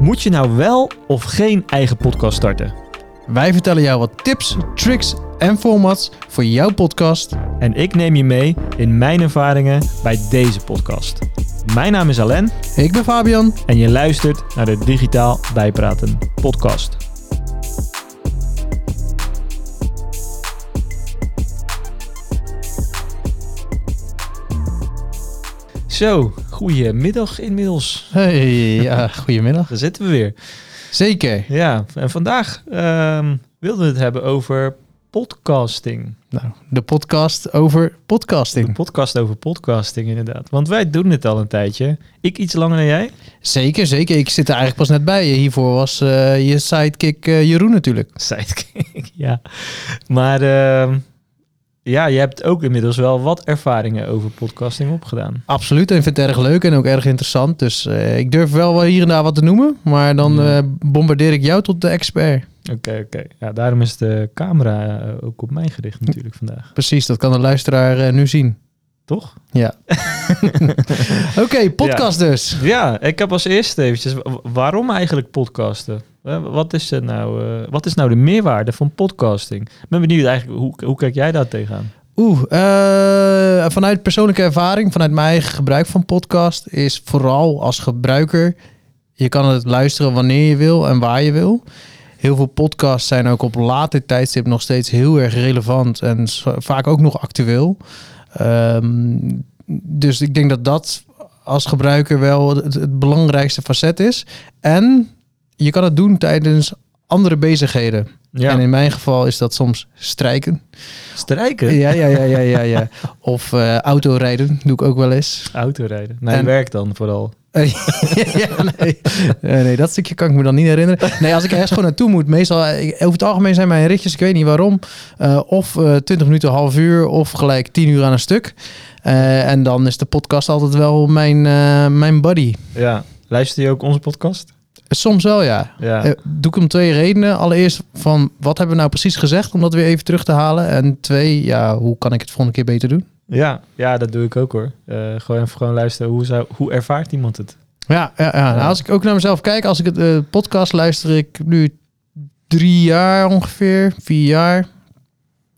Moet je nou wel of geen eigen podcast starten? Wij vertellen jou wat tips, tricks en formats voor jouw podcast. En ik neem je mee in mijn ervaringen bij deze podcast. Mijn naam is Alain Ik ben Fabian. en je luistert naar de Digitaal Bijpraten podcast. Zo, goedemiddag inmiddels. Hey, ja, goedemiddag. Daar zitten we weer. Zeker. Ja, en vandaag ehm, wilden we het hebben over podcasting. Nou, de podcast over De podcasting. podcast over podcasting inderdaad. Want wij doen het al een tijdje. Ik iets langer dan jij. Zeker, zeker. Ik zit er eigenlijk pas net bij. Hiervoor was eh, je sidekick eh, Jeroen natuurlijk. Sidekick, ja. Maar ehm, ja, je hebt ook inmiddels wel wat ervaringen over podcasting opgedaan. Absoluut. En ik vind het erg leuk en ook erg interessant. Dus eh, ik durf wel wel hier en daar wat te noemen. Maar dan Ja. eh, bombardeer ik jou tot de expert. Oké, oké. Ja, daarom is de camera eh, ook op mij gericht natuurlijk vandaag. Precies, dat kan de luisteraar nu zien. Toch? Ja. Oké, podcast dus. Ja, ik heb als eerste eventjes... wa- waarom eigenlijk podcasten? Wat is, er nou, eh, wat is nou de meerwaarde van podcasting? Ik ben benieuwd eigenlijk, hoe, hoe kijk jij daar tegenaan? Oeh, eh, vanuit persoonlijke ervaring, vanuit mijn eigen gebruik van podcast, is vooral als gebruiker, je kan het luisteren wanneer je wil en waar je wil. Heel veel podcasts zijn ook op later tijdstip nog steeds heel erg relevant en vaak ook nog actueel. Ehm, dus ik denk dat dat als gebruiker wel het belangrijkste facet is. En je kan het doen tijdens andere bezigheden. Ja, En in mijn geval is dat soms strijken. strijken, Ja, ja, ja, ja, ja. ja. Of eh autorijden doe ik ook wel eens. autorijden. Nee, En- werk dan vooral. Ja, nee. Nee, dat stukje kan ik me dan niet herinneren. Nee, als ik ergens gewoon naartoe moet, meestal, eh, over het algemeen zijn mijn ritjes, ik weet niet waarom, eh, of eh 20 minuten, half uur, of gelijk 10 uur aan een stuk. En dan is de podcast altijd wel mijn, mijn buddy. Ja. Luister je ook onze podcast? Soms wel, ja. Ja. Eh, doe ik om twee redenen. Allereerst van, wat hebben we nou precies gezegd, om dat weer even terug te halen. En twee, ja, hoe kan ik het volgende keer beter doen? Ja, ja, dat doe ik ook hoor. Eh, gewoon even gewoon luisteren. Hoe, zou, hoe ervaart iemand het? Ja, ja, ja. Nou, als ik ook naar mezelf kijk, als ik het eh, podcast luister, ik nu drie jaar ongeveer, vier jaar.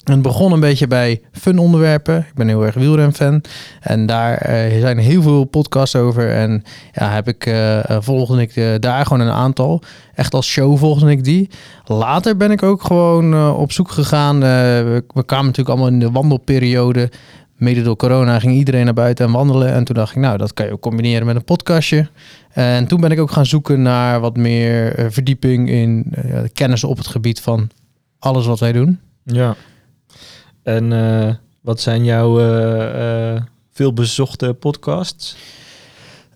Het begon een beetje bij fun onderwerpen. Ik ben heel erg wielren-fan. En daar eh, zijn heel veel podcasts over. En ja, heb ik, eh, volgde ik daar gewoon een aantal. Echt als show volgde ik die. Later ben ik ook gewoon op zoek gegaan. We, we kwamen natuurlijk allemaal in de wandelperiode. Mede door corona ging iedereen naar buiten en wandelen. En toen dacht ik, nou, dat kan je ook combineren met een podcastje. En toen ben ik ook gaan zoeken naar wat meer verdieping in kennis op het gebied van alles wat wij doen. Ja. En eh, wat zijn jouw eh, eh, veel bezochte podcasts?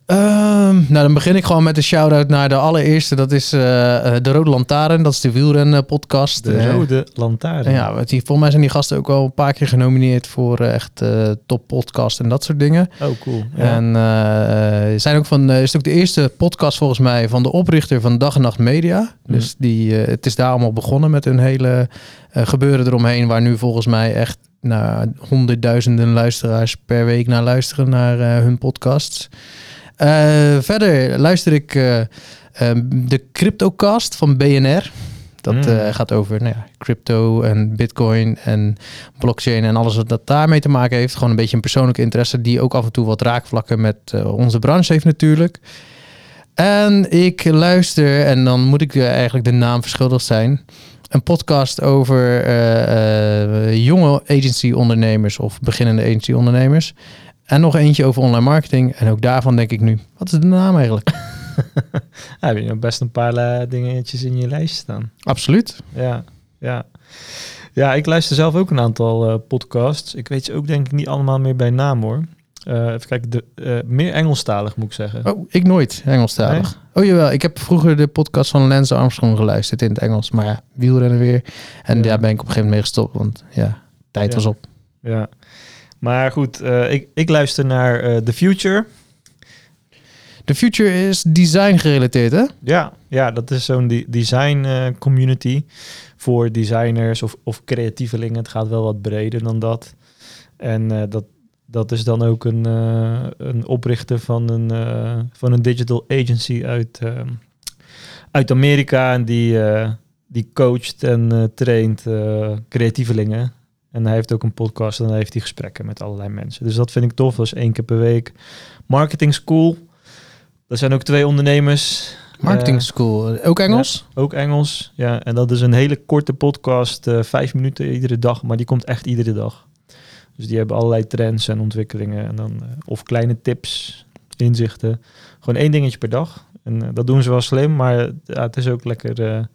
Ehm, nou, dan begin ik gewoon met een shout-out naar de allereerste. Dat is eh, eh, de Rode Lantaarn. Dat is de wielren podcast. De Eh, Rode Lantaarn. ja, die, volgens mij zijn die gasten ook wel een paar keer genomineerd voor eh, echt eh, top podcast en dat soort dingen. Oh, cool. Ja. En eh, zijn ook van, eh, is ook de eerste podcast volgens mij van de oprichter van Dag en Nacht Media. Dus die, eh, het is daar allemaal begonnen met een hele eh, gebeuren eromheen, waar nu volgens mij echt nou, honderdduizenden luisteraars per week naar luisteren naar eh, hun podcasts. Eh, verder luister ik eh, eh, de Cryptocast van BNR. Dat Mm. eh, gaat over nou ja, crypto en bitcoin en blockchain en alles wat dat daarmee te maken heeft. Gewoon een beetje een persoonlijke interesse die ook af en toe wat raakvlakken met onze branche heeft natuurlijk. En ik luister, en dan moet ik eigenlijk de naam verschuldigd zijn, een podcast over jonge agency-ondernemers of beginnende agency-ondernemers. En nog eentje over online marketing. En ook daarvan denk ik nu, wat is de naam eigenlijk? Ja, heb je nou best een paar eh, dingetjes in je lijst staan. Absoluut. Ja, ja. Ja, ik luister zelf ook een aantal eh, podcasts. Ik weet ze ook denk ik niet allemaal meer bij naam hoor. Eh, even kijken, de, eh, meer Engelstalig moet ik zeggen. Oh, ik nooit Engelstalig. Oh jawel, ik heb vroeger de podcast van Lance Armstrong geluisterd in het Engels. Maar ja, wielrennen weer. En Ja. daar ben ik op een gegeven moment mee gestopt. Want ja, tijd Ja. was op. Ja. Maar goed, eh, ik, ik luister naar eh, The Future. De future is design gerelateerd, hè? Ja, ja dat is zo'n de- design eh, community voor designers of, of creatievelingen. Het gaat wel wat breder dan dat. En dat, dat is dan ook een, een oprichter van een, van een digital agency uit, eh, uit Amerika en die, die coacht en traint creatievelingen. En hij heeft ook een podcast en dan heeft hij gesprekken met allerlei mensen. Dus dat vind ik tof. Dat is één keer per week. Marketing School. Dat zijn ook twee ondernemers. Marketing Eh, School. Ook Engels? ook Engels. Ja, en dat is een hele korte podcast. eh, vijf minuten iedere dag. Maar die komt echt iedere dag. Dus die hebben allerlei trends en ontwikkelingen. En dan, eh, of kleine tips, inzichten. Gewoon één dingetje per dag. En dat doen ze wel slim. Maar het is ook lekker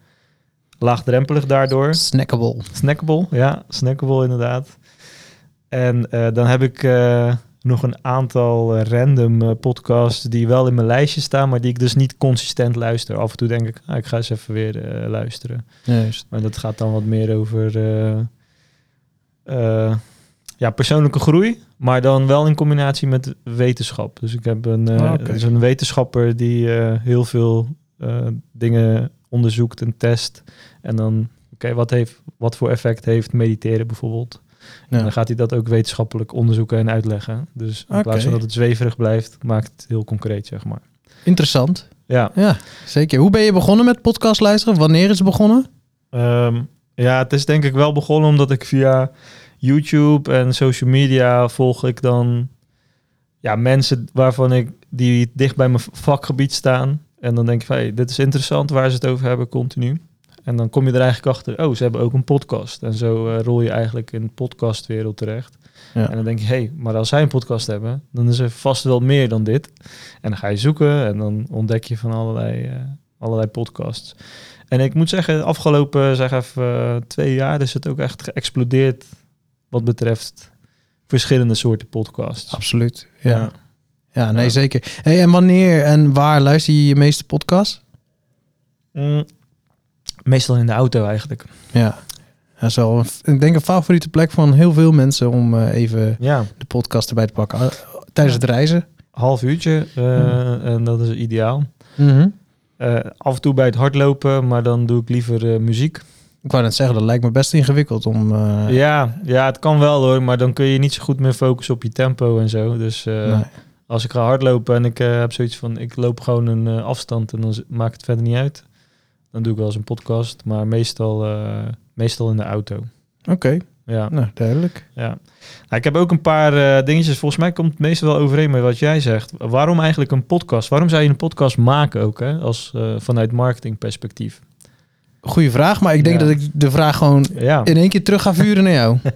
laagdrempelig daardoor. Snackable. Snackable, ja, snackable inderdaad. En eh, dan heb ik eh, nog een aantal eh, random podcasts die wel in mijn lijstje staan, maar die ik dus niet consistent luister. Af en toe denk ik, ah, ik ga eens even weer luisteren. Juist. Maar dat gaat dan wat meer over ja, persoonlijke groei, maar dan wel in combinatie met wetenschap. Dus ik heb een, Ah, dus een wetenschapper die heel veel dingen onderzoekt en test. En dan, oké, wat heeft wat voor effect heeft mediteren bijvoorbeeld? En dan gaat hij dat ook wetenschappelijk onderzoeken en uitleggen. Dus in plaats van dat het zweverig blijft, maakt het heel concreet, zeg maar. Interessant. Ja, Ja, zeker. Hoe ben je begonnen met podcast luisteren? Wanneer is het begonnen? Ehm, ja, het is denk ik wel begonnen omdat ik via YouTube en social media volg ik dan ja, mensen waarvan ik die dicht bij mijn vakgebied staan. En dan denk ik van, hey, dit is interessant waar ze het over hebben continu. En dan kom je er eigenlijk achter, oh, ze hebben ook een podcast. En zo eh, rol je eigenlijk in de podcastwereld terecht. Ja. En dan denk je, hé, hey, maar als zij een podcast hebben, dan is er vast wel meer dan dit. En dan ga je zoeken en dan ontdek je van allerlei, eh, allerlei podcasts. En ik moet zeggen, de afgelopen zeg even, eh, twee jaar is het ook echt geëxplodeerd wat betreft verschillende soorten podcasts. Absoluut. Ja, ja. Ja. nee, zeker. Hey, en wanneer en waar luister je je meeste podcast? Mm, meestal in de auto eigenlijk. Ja. Dat is wel, een- ik denk, een favoriete plek van heel veel mensen om eh, even Ja, de podcast erbij te pakken. Ah, Tijdens het reizen. half uurtje eh, en dat is ideaal. Mhm. Eh, af en toe bij het hardlopen, maar dan doe ik liever muziek. Ik wou net zeggen, dat lijkt me best ingewikkeld om... Ja, ja, het kan wel hoor, maar dan kun je niet zo goed meer focussen op je tempo en zo. Dus nee. Als ik ga hardlopen en ik eh, heb zoiets van, ik loop gewoon een eh, afstand en dan maakt het verder niet uit. Dan doe ik wel eens een podcast, maar meestal, eh, meestal in de auto. Oké, Ja, nou, duidelijk. ja. Nou, ik heb ook een paar dingetjes. Volgens mij komt het meestal wel overeen met wat jij zegt. Waarom eigenlijk een podcast? Waarom zou je een podcast maken ook, hè? Als, eh, vanuit marketingperspectief? Goeie vraag, maar ik denk Ja. dat ik de vraag gewoon Ja. in één keer terug ga vuren naar jou.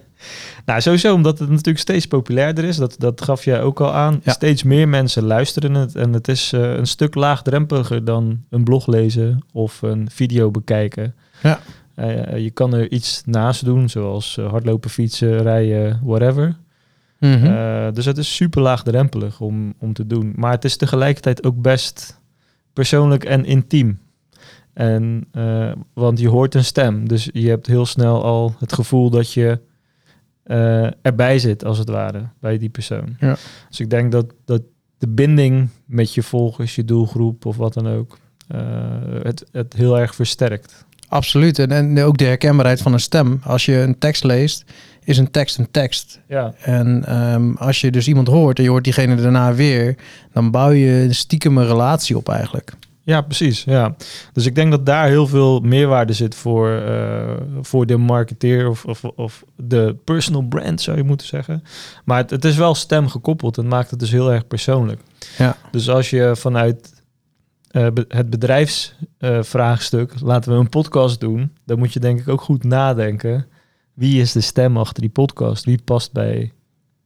Nou, sowieso omdat het natuurlijk steeds populairder is. Dat, dat gaf jij ook al aan. Ja. Steeds meer mensen luisteren het. En het is eh, een stuk laagdrempeliger dan een blog lezen of een video bekijken. Ja. Eh, je kan er iets naast doen, zoals eh, hardlopen, fietsen, rijden, whatever. Eh, dus het is super laagdrempelig om, om te doen. Maar het is tegelijkertijd ook best persoonlijk en intiem. En, eh, want je hoort een stem. Dus je hebt heel snel al het gevoel dat je eh, erbij zit, als het ware, bij die persoon. Ja. Dus ik denk dat, dat de binding met je volgers, je doelgroep of wat dan ook, eh, het, het heel erg versterkt. Absoluut. En, en ook de herkenbaarheid van een stem. Als je een tekst leest, is een tekst een tekst. Ja, En ehm, als je dus iemand hoort en je hoort diegene daarna weer, dan bouw je een stiekem een relatie op eigenlijk. Ja, precies. Ja. Dus ik denk dat daar heel veel meerwaarde zit voor, eh, voor de marketeer of, of, of de personal brand, zou je moeten zeggen. Maar het, het is wel stem gekoppeld en maakt het dus heel erg persoonlijk. Ja. Dus als je vanuit eh, be- het bedrijfsvraagstuk, laten we een podcast doen, dan moet je denk ik ook goed nadenken. Wie is de stem achter die podcast? Wie past bij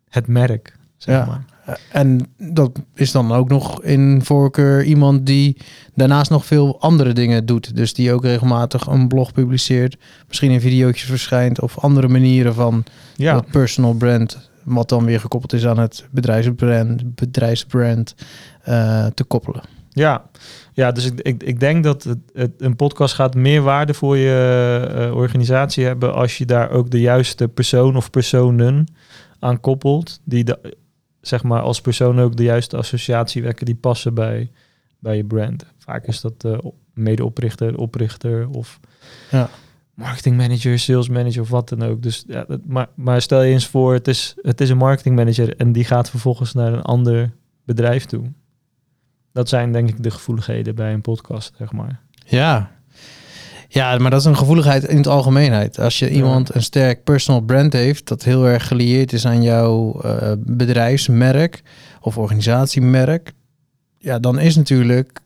het merk? Zeg Ja. maar. En dat is dan ook nog in voorkeur iemand die daarnaast nog veel andere dingen doet. Dus die ook regelmatig een blog publiceert, misschien in videootjes verschijnt of andere manieren van ja. dat personal brand, wat dan weer gekoppeld is aan het bedrijfsbrand, bedrijfsbrand eh, te koppelen. Ja, ja dus ik, ik, ik denk dat het, het, een podcast gaat meer waarde voor je eh, organisatie hebben als je daar ook de juiste persoon of personen aan koppelt. Die de, zeg maar als persoon ook de juiste associatie wekken die passen bij, bij je brand. Vaak is dat de medeoprichter, oprichter of Ja. marketingmanager, sales manager of wat dan ook. Dus ja, dat, maar, maar stel je eens voor, het is, het is een marketingmanager en die gaat vervolgens naar een ander bedrijf toe. Dat zijn denk ik de gevoeligheden bij een podcast, zeg maar. Ja. Ja, maar dat is een gevoeligheid in het algemeenheid. Als je iemand een sterk personal brand heeft, dat heel erg gelieerd is aan jouw eh, bedrijfsmerk of organisatiemerk, ja, dan is natuurlijk,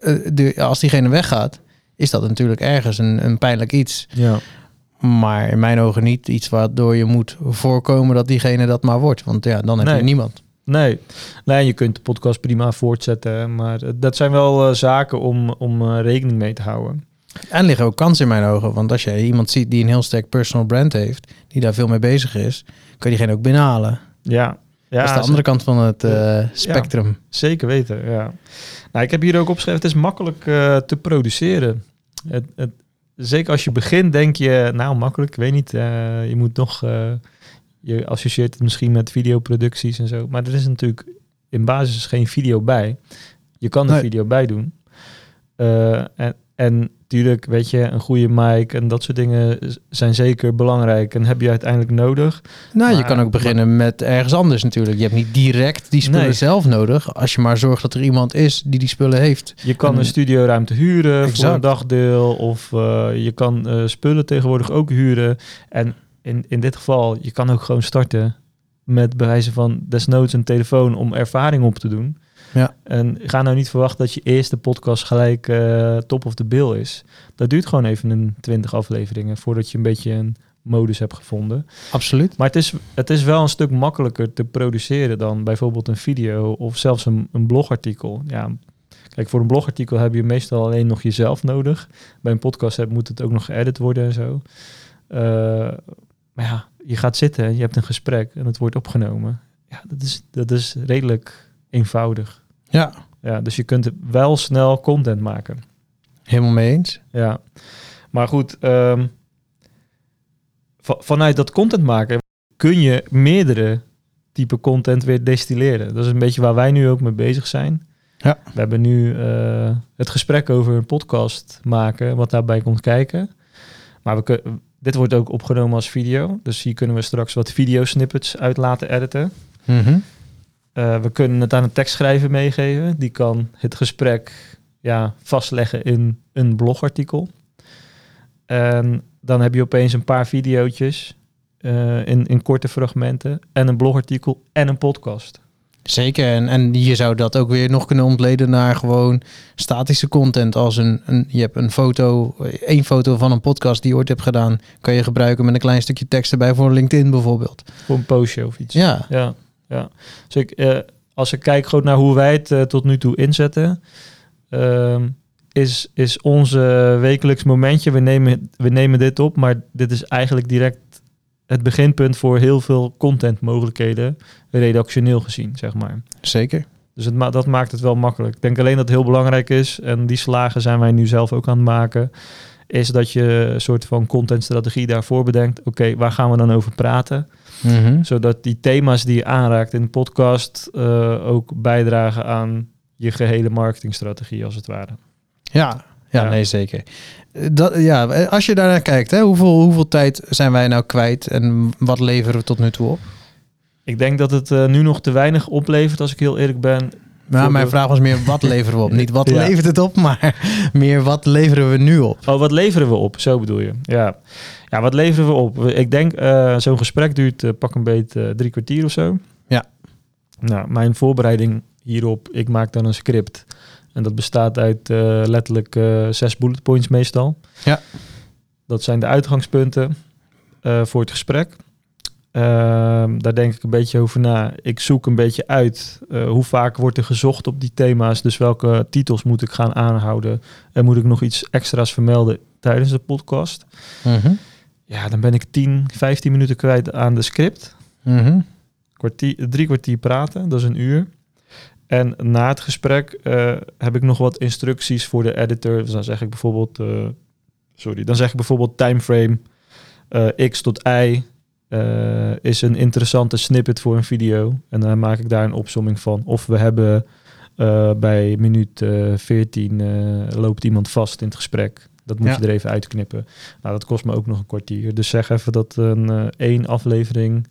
eh, de, als diegene weggaat, is dat natuurlijk ergens een, een pijnlijk iets. Ja. Maar in mijn ogen niet iets waardoor je moet voorkomen dat diegene dat maar wordt. Want ja, dan heb Nee. je niemand. Nee. nee, je kunt de podcast prima voortzetten. Maar eh, dat zijn wel eh, zaken om, om eh, rekening mee te houden. En liggen ook kansen in mijn ogen. Want als je iemand ziet die een heel sterk personal brand heeft, die daar veel mee bezig is, kan je diegene ook binnenhalen. Ja, ja dat is de andere kant van het eh, spectrum. zeker weten. Ja. Nou, ik heb hier ook opgeschreven, het is makkelijk eh, te produceren. Het, het, zeker als je begint, denk je, nou makkelijk, ik weet niet. eh, je moet nog, je associeert het misschien met videoproducties en zo. Maar er is natuurlijk in basis geen video bij. Je kan er Nee. video bij doen. En, en natuurlijk, weet je, een goede mic en dat soort dingen zijn zeker belangrijk. En heb je uiteindelijk nodig. Nou, je kan ook beginnen met ergens anders natuurlijk. Je hebt niet direct die spullen Nee. zelf nodig. Als je maar zorgt dat er iemand is die die spullen heeft. Je kan En- een studioruimte huren voor een dagdeel. Of eh, je kan eh, spullen tegenwoordig ook huren. En in, in dit geval, je kan ook gewoon starten met bewijzen van desnoods een telefoon om ervaring op te doen. Ja. En ga nou niet verwachten dat je eerste podcast gelijk eh, top of the bill is. Dat duurt gewoon even een 20 afleveringen voordat je een beetje een modus hebt gevonden. Absoluut. Maar het is, het is wel een stuk makkelijker te produceren dan bijvoorbeeld een video of zelfs een, een blogartikel. Ja, kijk, voor een blogartikel heb je meestal alleen nog jezelf nodig. Bij een podcast heb, moet het ook nog geëdit worden en zo. Eh, maar ja, je gaat zitten en je hebt een gesprek en het wordt opgenomen. Ja, dat is, dat is redelijk eenvoudig. Ja, Ja, dus je kunt wel snel content maken. helemaal mee eens. Ja, maar goed, ehm, va- vanuit dat content maken kun je meerdere type content weer destilleren. Dat is een beetje waar wij nu ook mee bezig zijn. Ja. We hebben nu eh, het gesprek over een podcast maken, wat daarbij komt kijken. Maar we kun- dit wordt ook opgenomen als video. Dus hier kunnen we straks wat videosnippets uit laten editen. Mhm. Eh, we kunnen het aan een tekstschrijver meegeven. Die kan het gesprek ja, vastleggen in een blogartikel. En dan heb je opeens een paar videootjes eh, in, in korte fragmenten. En een blogartikel en een podcast. Zeker. En, en je zou dat ook weer nog kunnen ontleden naar gewoon statische content. Als een, een, je hebt een foto, één foto van een podcast die je ooit hebt gedaan, kan je gebruiken met een klein stukje tekst erbij voor LinkedIn bijvoorbeeld. Voor een postje of iets. Ja, Ja, ja. Dus ik, eh, als ik kijk gewoon naar hoe wij het eh, tot nu toe inzetten, ehm, is, is onze wekelijks momentje. We nemen, we nemen dit op, maar dit is eigenlijk direct het beginpunt voor heel veel content mogelijkheden, redactioneel gezien, zeg maar. zeker. Dus het ma dat maakt het wel makkelijk. Ik denk alleen dat het heel belangrijk is, en die slagen zijn wij nu zelf ook aan het maken, is dat je een soort van contentstrategie daarvoor bedenkt. Oké, waar gaan we dan over praten? Mhm. zodat die thema's die je aanraakt in de podcast eh, ook bijdragen aan je gehele marketingstrategie, als het ware. Ja, ja, Ja. nee, zeker. Eh, Dat, ja, als je daarnaar kijkt, hè, hoeveel, hoeveel tijd zijn wij nou kwijt en wat leveren we tot nu toe op? Ik denk dat het eh, nu nog te weinig oplevert, als ik heel eerlijk ben. Voor mijn vraag was meer, wat leveren we op? Niet wat Ja. levert het op, maar meer wat leveren we nu op? Oh, wat leveren we op? Zo bedoel je. Ja, ja wat leveren we op? Ik denk, eh, zo'n gesprek duurt eh, pak een beetje eh, drie kwartier of zo. Ja. Nou, mijn voorbereiding hierop, ik maak dan een script. En dat bestaat uit letterlijk zes bullet points meestal. Ja. Dat zijn de uitgangspunten voor het gesprek. Ehm, daar denk ik een beetje over na. Ik zoek een beetje uit eh, hoe vaak wordt er gezocht op die thema's. Dus welke titels moet ik gaan aanhouden? En moet ik nog iets extra's vermelden tijdens de podcast? Mhm. Ja, dan ben ik 10, 15 minuten kwijt aan de script. Mhm. Kwartier, drie kwartier praten, dat is een uur. En na het gesprek eh, heb ik nog wat instructies voor de editor. Dus dan zeg ik bijvoorbeeld, eh, sorry, dan zeg ik bijvoorbeeld timeframe eh, x tot y eh, is een interessante snippet voor een video. En dan maak ik daar een opsomming van. Of we hebben eh, bij minuut eh 14 eh, loopt iemand vast in het gesprek. Dat moet Ja. je er even uitknippen. Nou, dat kost me ook nog een kwartier. Dus zeg even dat een één aflevering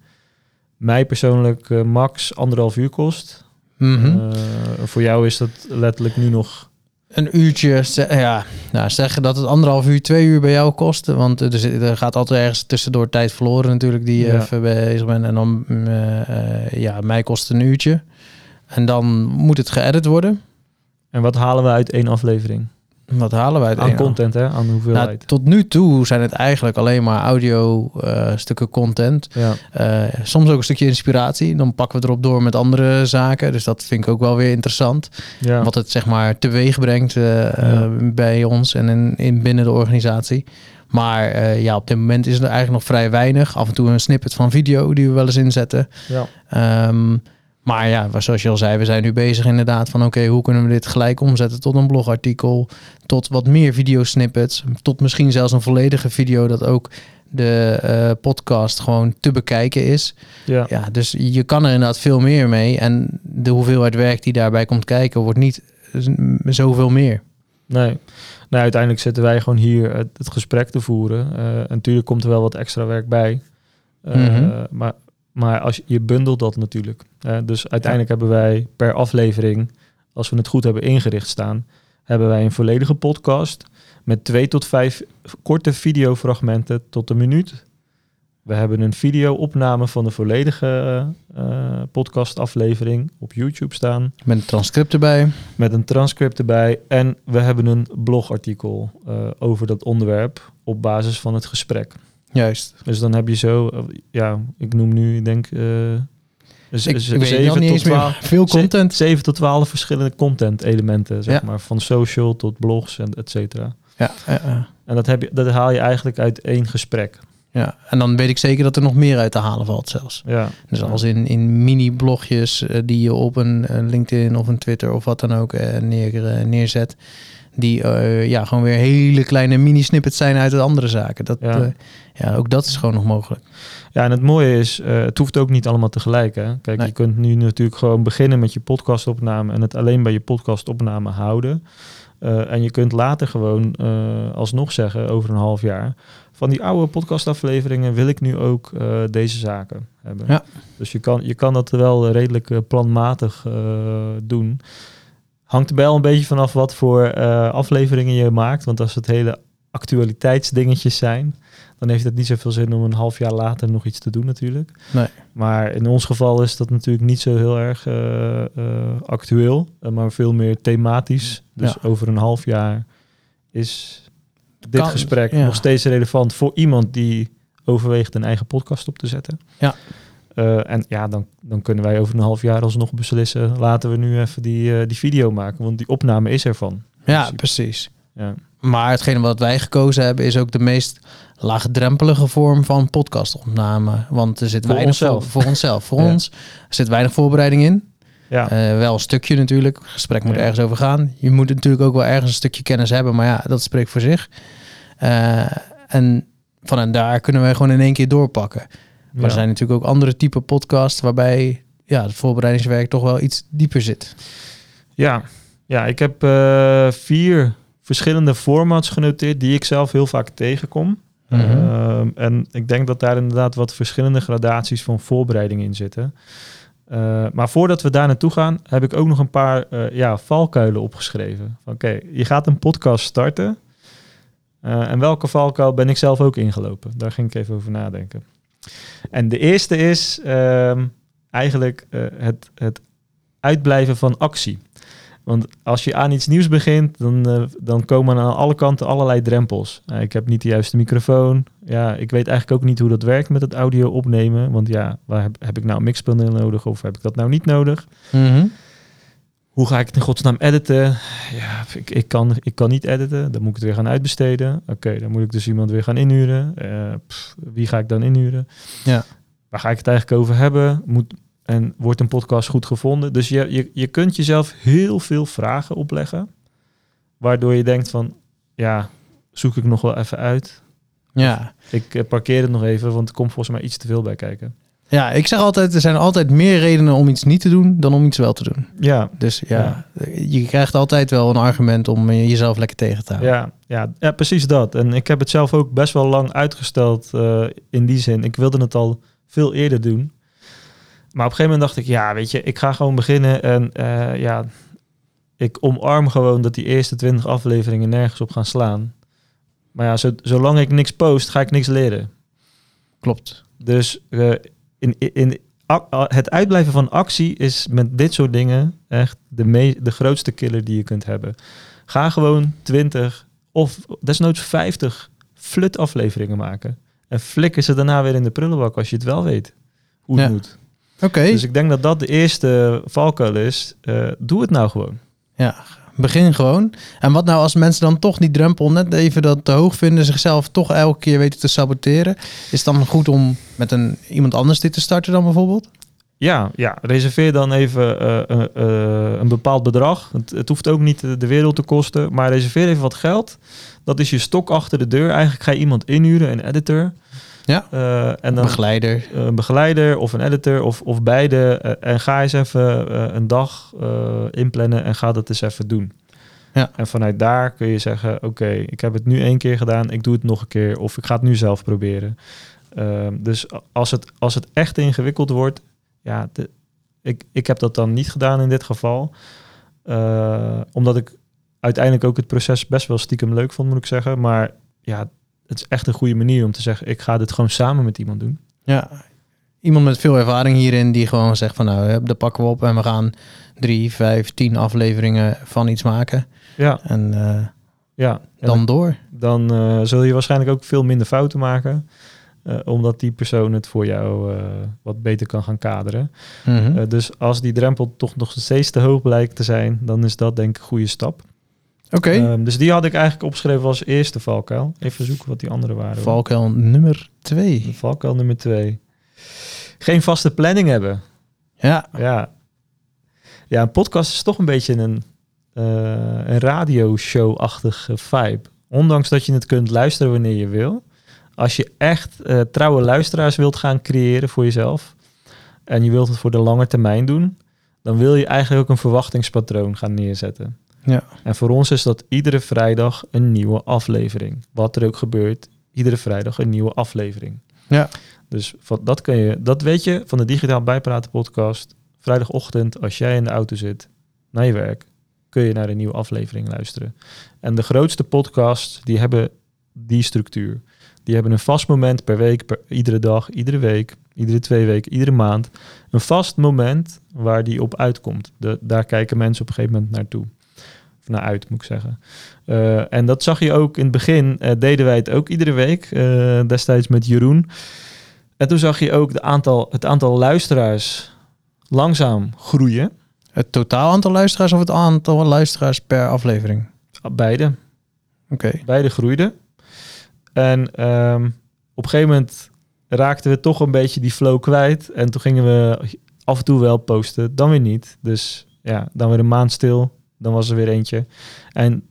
mij persoonlijk max anderhalf uur kost. Mhm. Voor jou is dat letterlijk nu nog Een uurtje, ja, nou, zeggen dat het anderhalf uur, twee uur bij jou kost. Want er, zit- er gaat altijd ergens tussendoor tijd verloren natuurlijk die je Ja. even bezig bent. En dan, mm, eh, ja, mij kost het een uurtje. En dan moet het geëdit worden. En wat halen we uit één aflevering? Wat halen wij uit Aan content, hè? Aan Nou, hoeveelheid. tot nu toe zijn het eigenlijk alleen maar audio eh, stukken content. ja. Eh, soms ook een stukje inspiratie. Dan pakken we erop door met andere zaken. Dus dat vind ik ook wel weer interessant. Ja. Wat het zeg maar teweeg brengt eh, bij ons en in, in binnen de organisatie. Maar ja, op dit moment is er eigenlijk nog vrij weinig. Af en toe een snippet van video die we wel eens inzetten. ja. Ehm, maar ja, zoals je al zei, we zijn nu bezig inderdaad van oké, hoe kunnen we dit gelijk omzetten tot een blogartikel, tot wat meer videosnippets, tot misschien zelfs een volledige video dat ook de eh, podcast gewoon te bekijken is. ja. Ja, dus je kan er inderdaad veel meer mee en de hoeveelheid werk die daarbij komt kijken wordt niet zoveel meer. Nee. Nou, uiteindelijk zitten wij gewoon hier het, het gesprek te voeren. Eh, en natuurlijk komt er wel wat extra werk bij. Eh, Mhm. Maar, maar als je, je bundelt dat natuurlijk. Eh, dus uiteindelijk hebben wij per aflevering, als we het goed hebben ingericht staan, hebben wij een volledige podcast met twee tot vijf korte videofragmenten tot een minuut. We hebben een video-opname van de volledige eh, podcastaflevering op YouTube staan. Met een transcript erbij. Met een transcript erbij. En we hebben een blogartikel eh, over dat onderwerp op basis van het gesprek. Juist. Dus dan heb je zo, ja, ik noem nu, ik denk, z- Ik, z- ik weet zeven al niet tot eens meer. 12 Veel content. 7 tot 12 verschillende content elementen, zeg Ja. maar. Van social tot blogs en et cetera. Ja. En dat, heb je, dat haal je eigenlijk uit één gesprek. Ja, en dan weet ik zeker dat er nog meer uit te halen valt zelfs. Ja, Dus als in, in mini-blogjes eh, die je op een, eh, LinkedIn of een Twitter of wat dan ook eh, neer, neerzet. Die ja, gewoon weer hele kleine mini-snippets zijn uit de andere zaken. Dat, Ja. ja. ook dat is gewoon nog mogelijk. Ja, en het mooie is, het hoeft ook niet allemaal tegelijk. Hè? Kijk, Nee. je kunt nu natuurlijk gewoon beginnen met je podcastopname en het alleen bij je podcastopname houden. En je kunt later gewoon alsnog zeggen, over een half jaar, van die oude podcastafleveringen wil ik nu ook eh, deze zaken hebben. Ja. Dus je kan, je kan dat wel redelijk eh, planmatig eh, doen. Hangt er wel een beetje vanaf wat voor afleveringen je maakt. Want als het hele actualiteitsdingetjes zijn, dan heeft het niet zoveel zin om een half jaar later nog iets te doen natuurlijk. Nee. Maar in ons geval is dat natuurlijk niet zo heel erg actueel, maar veel meer thematisch. Dus Ja. over een half jaar is dit Kan- gesprek ja. nog steeds relevant voor iemand die overweegt een eigen podcast op te zetten. Ja. Eh, en ja, dan, dan kunnen wij over een half jaar alsnog beslissen, laten we nu even die, eh, die video maken, want die opname is ervan. Ja, principe. precies. Ja. Maar hetgene wat wij gekozen hebben is ook de meest laagdrempelige vorm van podcastopname. Want er zit Voor weinig onszelf. Voor, voor onszelf. Voor Ja. ons er zit weinig voorbereiding in. Ja. Eh, wel een stukje natuurlijk. Het gesprek moet Ja. ergens over gaan. Je moet natuurlijk ook wel ergens een stukje kennis hebben. Maar ja, dat spreekt voor zich. Eh, en vanuit daar kunnen wij gewoon in één keer doorpakken. Maar Ja. er zijn natuurlijk ook andere type podcasts waarbij ja, het voorbereidingswerk toch wel iets dieper zit. Ja, ja ik heb eh, vier verschillende formats genoteerd die ik zelf heel vaak tegenkom. Mhm. Ehm, en ik denk dat daar inderdaad wat verschillende gradaties van voorbereiding in zitten. Eh, maar voordat we daar naartoe gaan, heb ik ook nog een paar ja, valkuilen opgeschreven. Oké, je gaat een podcast starten. Eh, en welke valkuil ben ik zelf ook ingelopen? Daar ging ik even over nadenken. En de eerste is ehm, eigenlijk eh, het, het uitblijven van actie. Want als je aan iets nieuws begint, dan, eh, dan komen aan alle kanten allerlei drempels. Ik heb niet de juiste microfoon. Ja, ik weet eigenlijk ook niet hoe dat werkt met het audio opnemen. Want ja, waar heb, ik nou een mixpaneel nodig of heb ik dat nou niet nodig? Mhm. Hoe ga ik het in godsnaam editen? Ja, ik, ik, kan, ik kan niet editen. Dan moet ik het weer gaan uitbesteden. Oké, dan moet ik dus iemand weer gaan inhuren. Eh, pff, wie ga ik dan inhuren? Ja. Waar ga ik het eigenlijk over hebben? Moet, en wordt een podcast goed gevonden? Dus je, je, je kunt jezelf heel veel vragen opleggen. Waardoor je denkt van, ja, zoek ik nog wel even uit. Ja. Ik eh, parkeer het nog even, want er komt volgens mij iets te veel bij kijken. Ja, ik zeg altijd, er zijn altijd meer redenen om iets niet te doen dan om iets wel te doen. Ja, Dus ja, je krijgt altijd wel een argument om jezelf lekker tegen te houden. Ja, ja, ja, precies dat. En ik heb het zelf ook best wel lang uitgesteld eh, in die zin. Ik wilde het al veel eerder doen. Maar op een gegeven moment dacht ik, ja, weet je, ik ga gewoon beginnen. En eh, ja, ik omarm gewoon dat die eerste 20 afleveringen nergens op gaan slaan. Maar ja, zo, zolang ik niks post, ga ik niks leren. Klopt. Dus uh, in, in, het uitblijven van actie is met dit soort dingen echt de, me de grootste killer die je kunt hebben. Ga gewoon 20 of desnoods 50 flut afleveringen maken. En flikken ze daarna weer in de prullenbak als je het wel weet hoe het moet. Oké. Dus ik denk dat dat de eerste valkuil is. Uh, doe het nou gewoon. Ja, begin gewoon. En wat nou als mensen dan toch die drempel net even dat te hoog vinden, zichzelf toch elke keer weten te saboteren? Is het dan goed om met een, iemand anders dit te starten dan bijvoorbeeld? Ja, ja, reserveer dan even uh, uh, een bepaald bedrag. Het, het, hoeft ook niet de wereld te kosten, maar reserveer even wat geld. Dat is je stok achter de deur. Eigenlijk ga je iemand inhuren, een editor. Ja, uh, en dan, begeleider. Een begeleider of een editor of, of beide. en ga eens even een dag inplannen en ga dat eens even doen. Ja. En vanuit daar kun je zeggen, oké, ik heb het nu één keer gedaan, ik doe het nog een keer of ik ga het nu zelf proberen. Ehm, dus als het, als het echt ingewikkeld wordt, ja, de, ik, ik heb dat dan niet gedaan in dit geval. Uh, omdat ik uiteindelijk ook het proces best wel stiekem leuk vond, moet ik zeggen. Maar ja, het is echt een goede manier om te zeggen, ik ga dit gewoon samen met iemand doen. Ja, iemand met veel ervaring hierin die gewoon zegt van nou, daar pakken we op en we gaan drie, vijf, tien afleveringen van iets maken. Ja. En uh, ja, dan, door. Dan uh, zul je waarschijnlijk ook veel minder fouten maken. Uh, omdat die persoon het voor jou wat beter kan gaan kaderen. Mm -hmm. uh, dus als die drempel toch nog steeds te hoog blijkt te zijn, dan is dat denk ik een goede stap. Oké. Okay. Um, dus die had ik eigenlijk opgeschreven als eerste valkuil. Even zoeken wat die andere waren. Valkuil nummer twee. Valkuil nummer twee. Geen vaste planning hebben. Ja. Ja. Ja, een podcast is toch een beetje een, een radioshow-achtige vibe. Ondanks dat je het kunt luisteren wanneer je wil als je echt uh, trouwe luisteraars wilt gaan creëren voor jezelf en je wilt het voor de lange termijn doen, dan wil je eigenlijk ook een verwachtingspatroon gaan neerzetten. Ja. En voor ons is dat iedere vrijdag een nieuwe aflevering. Wat er ook gebeurt, iedere vrijdag een nieuwe aflevering. Ja. Dus van, dat, kun je, dat weet je van de Digitaal Bijpraten podcast. Vrijdagochtend, als jij in de auto zit naar je werk, kun je naar een nieuwe aflevering luisteren. En de grootste podcasts, die hebben die structuur. Die hebben een vast moment per week, per, iedere dag, iedere week, iedere twee weken, iedere maand. Een vast moment waar die op uitkomt. De, daar kijken mensen op een gegeven moment naartoe. Naar uit, moet ik zeggen. Uh, en dat zag je ook in het begin, uh, deden wij het ook iedere week. Uh, destijds met Jeroen. En toen zag je ook de aantal, het aantal luisteraars langzaam groeien. Het totaal aantal luisteraars of het aantal luisteraars per aflevering? Beide. Oké. Okay. Beide groeiden. En um, op een gegeven moment raakten we toch een beetje die flow kwijt. En toen gingen we af en toe wel posten, dan weer niet. Dus ja, dan weer een maand stil, dan was er weer eentje. En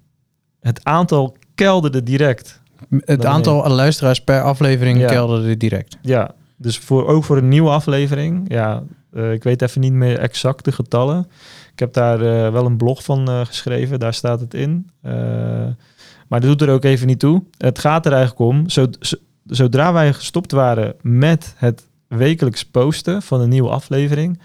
het aantal kelderde direct. Het dan aantal luisteraars per aflevering ja. kelderde direct. Ja, dus voor, ook voor een nieuwe aflevering. Ja, uh, ik weet even niet meer exact de getallen. Ik heb daar uh, wel een blog van uh, geschreven, daar staat het in. Maar dat doet er ook even niet toe. Het gaat er eigenlijk om, zodra wij gestopt waren met het wekelijks posten van een nieuwe aflevering,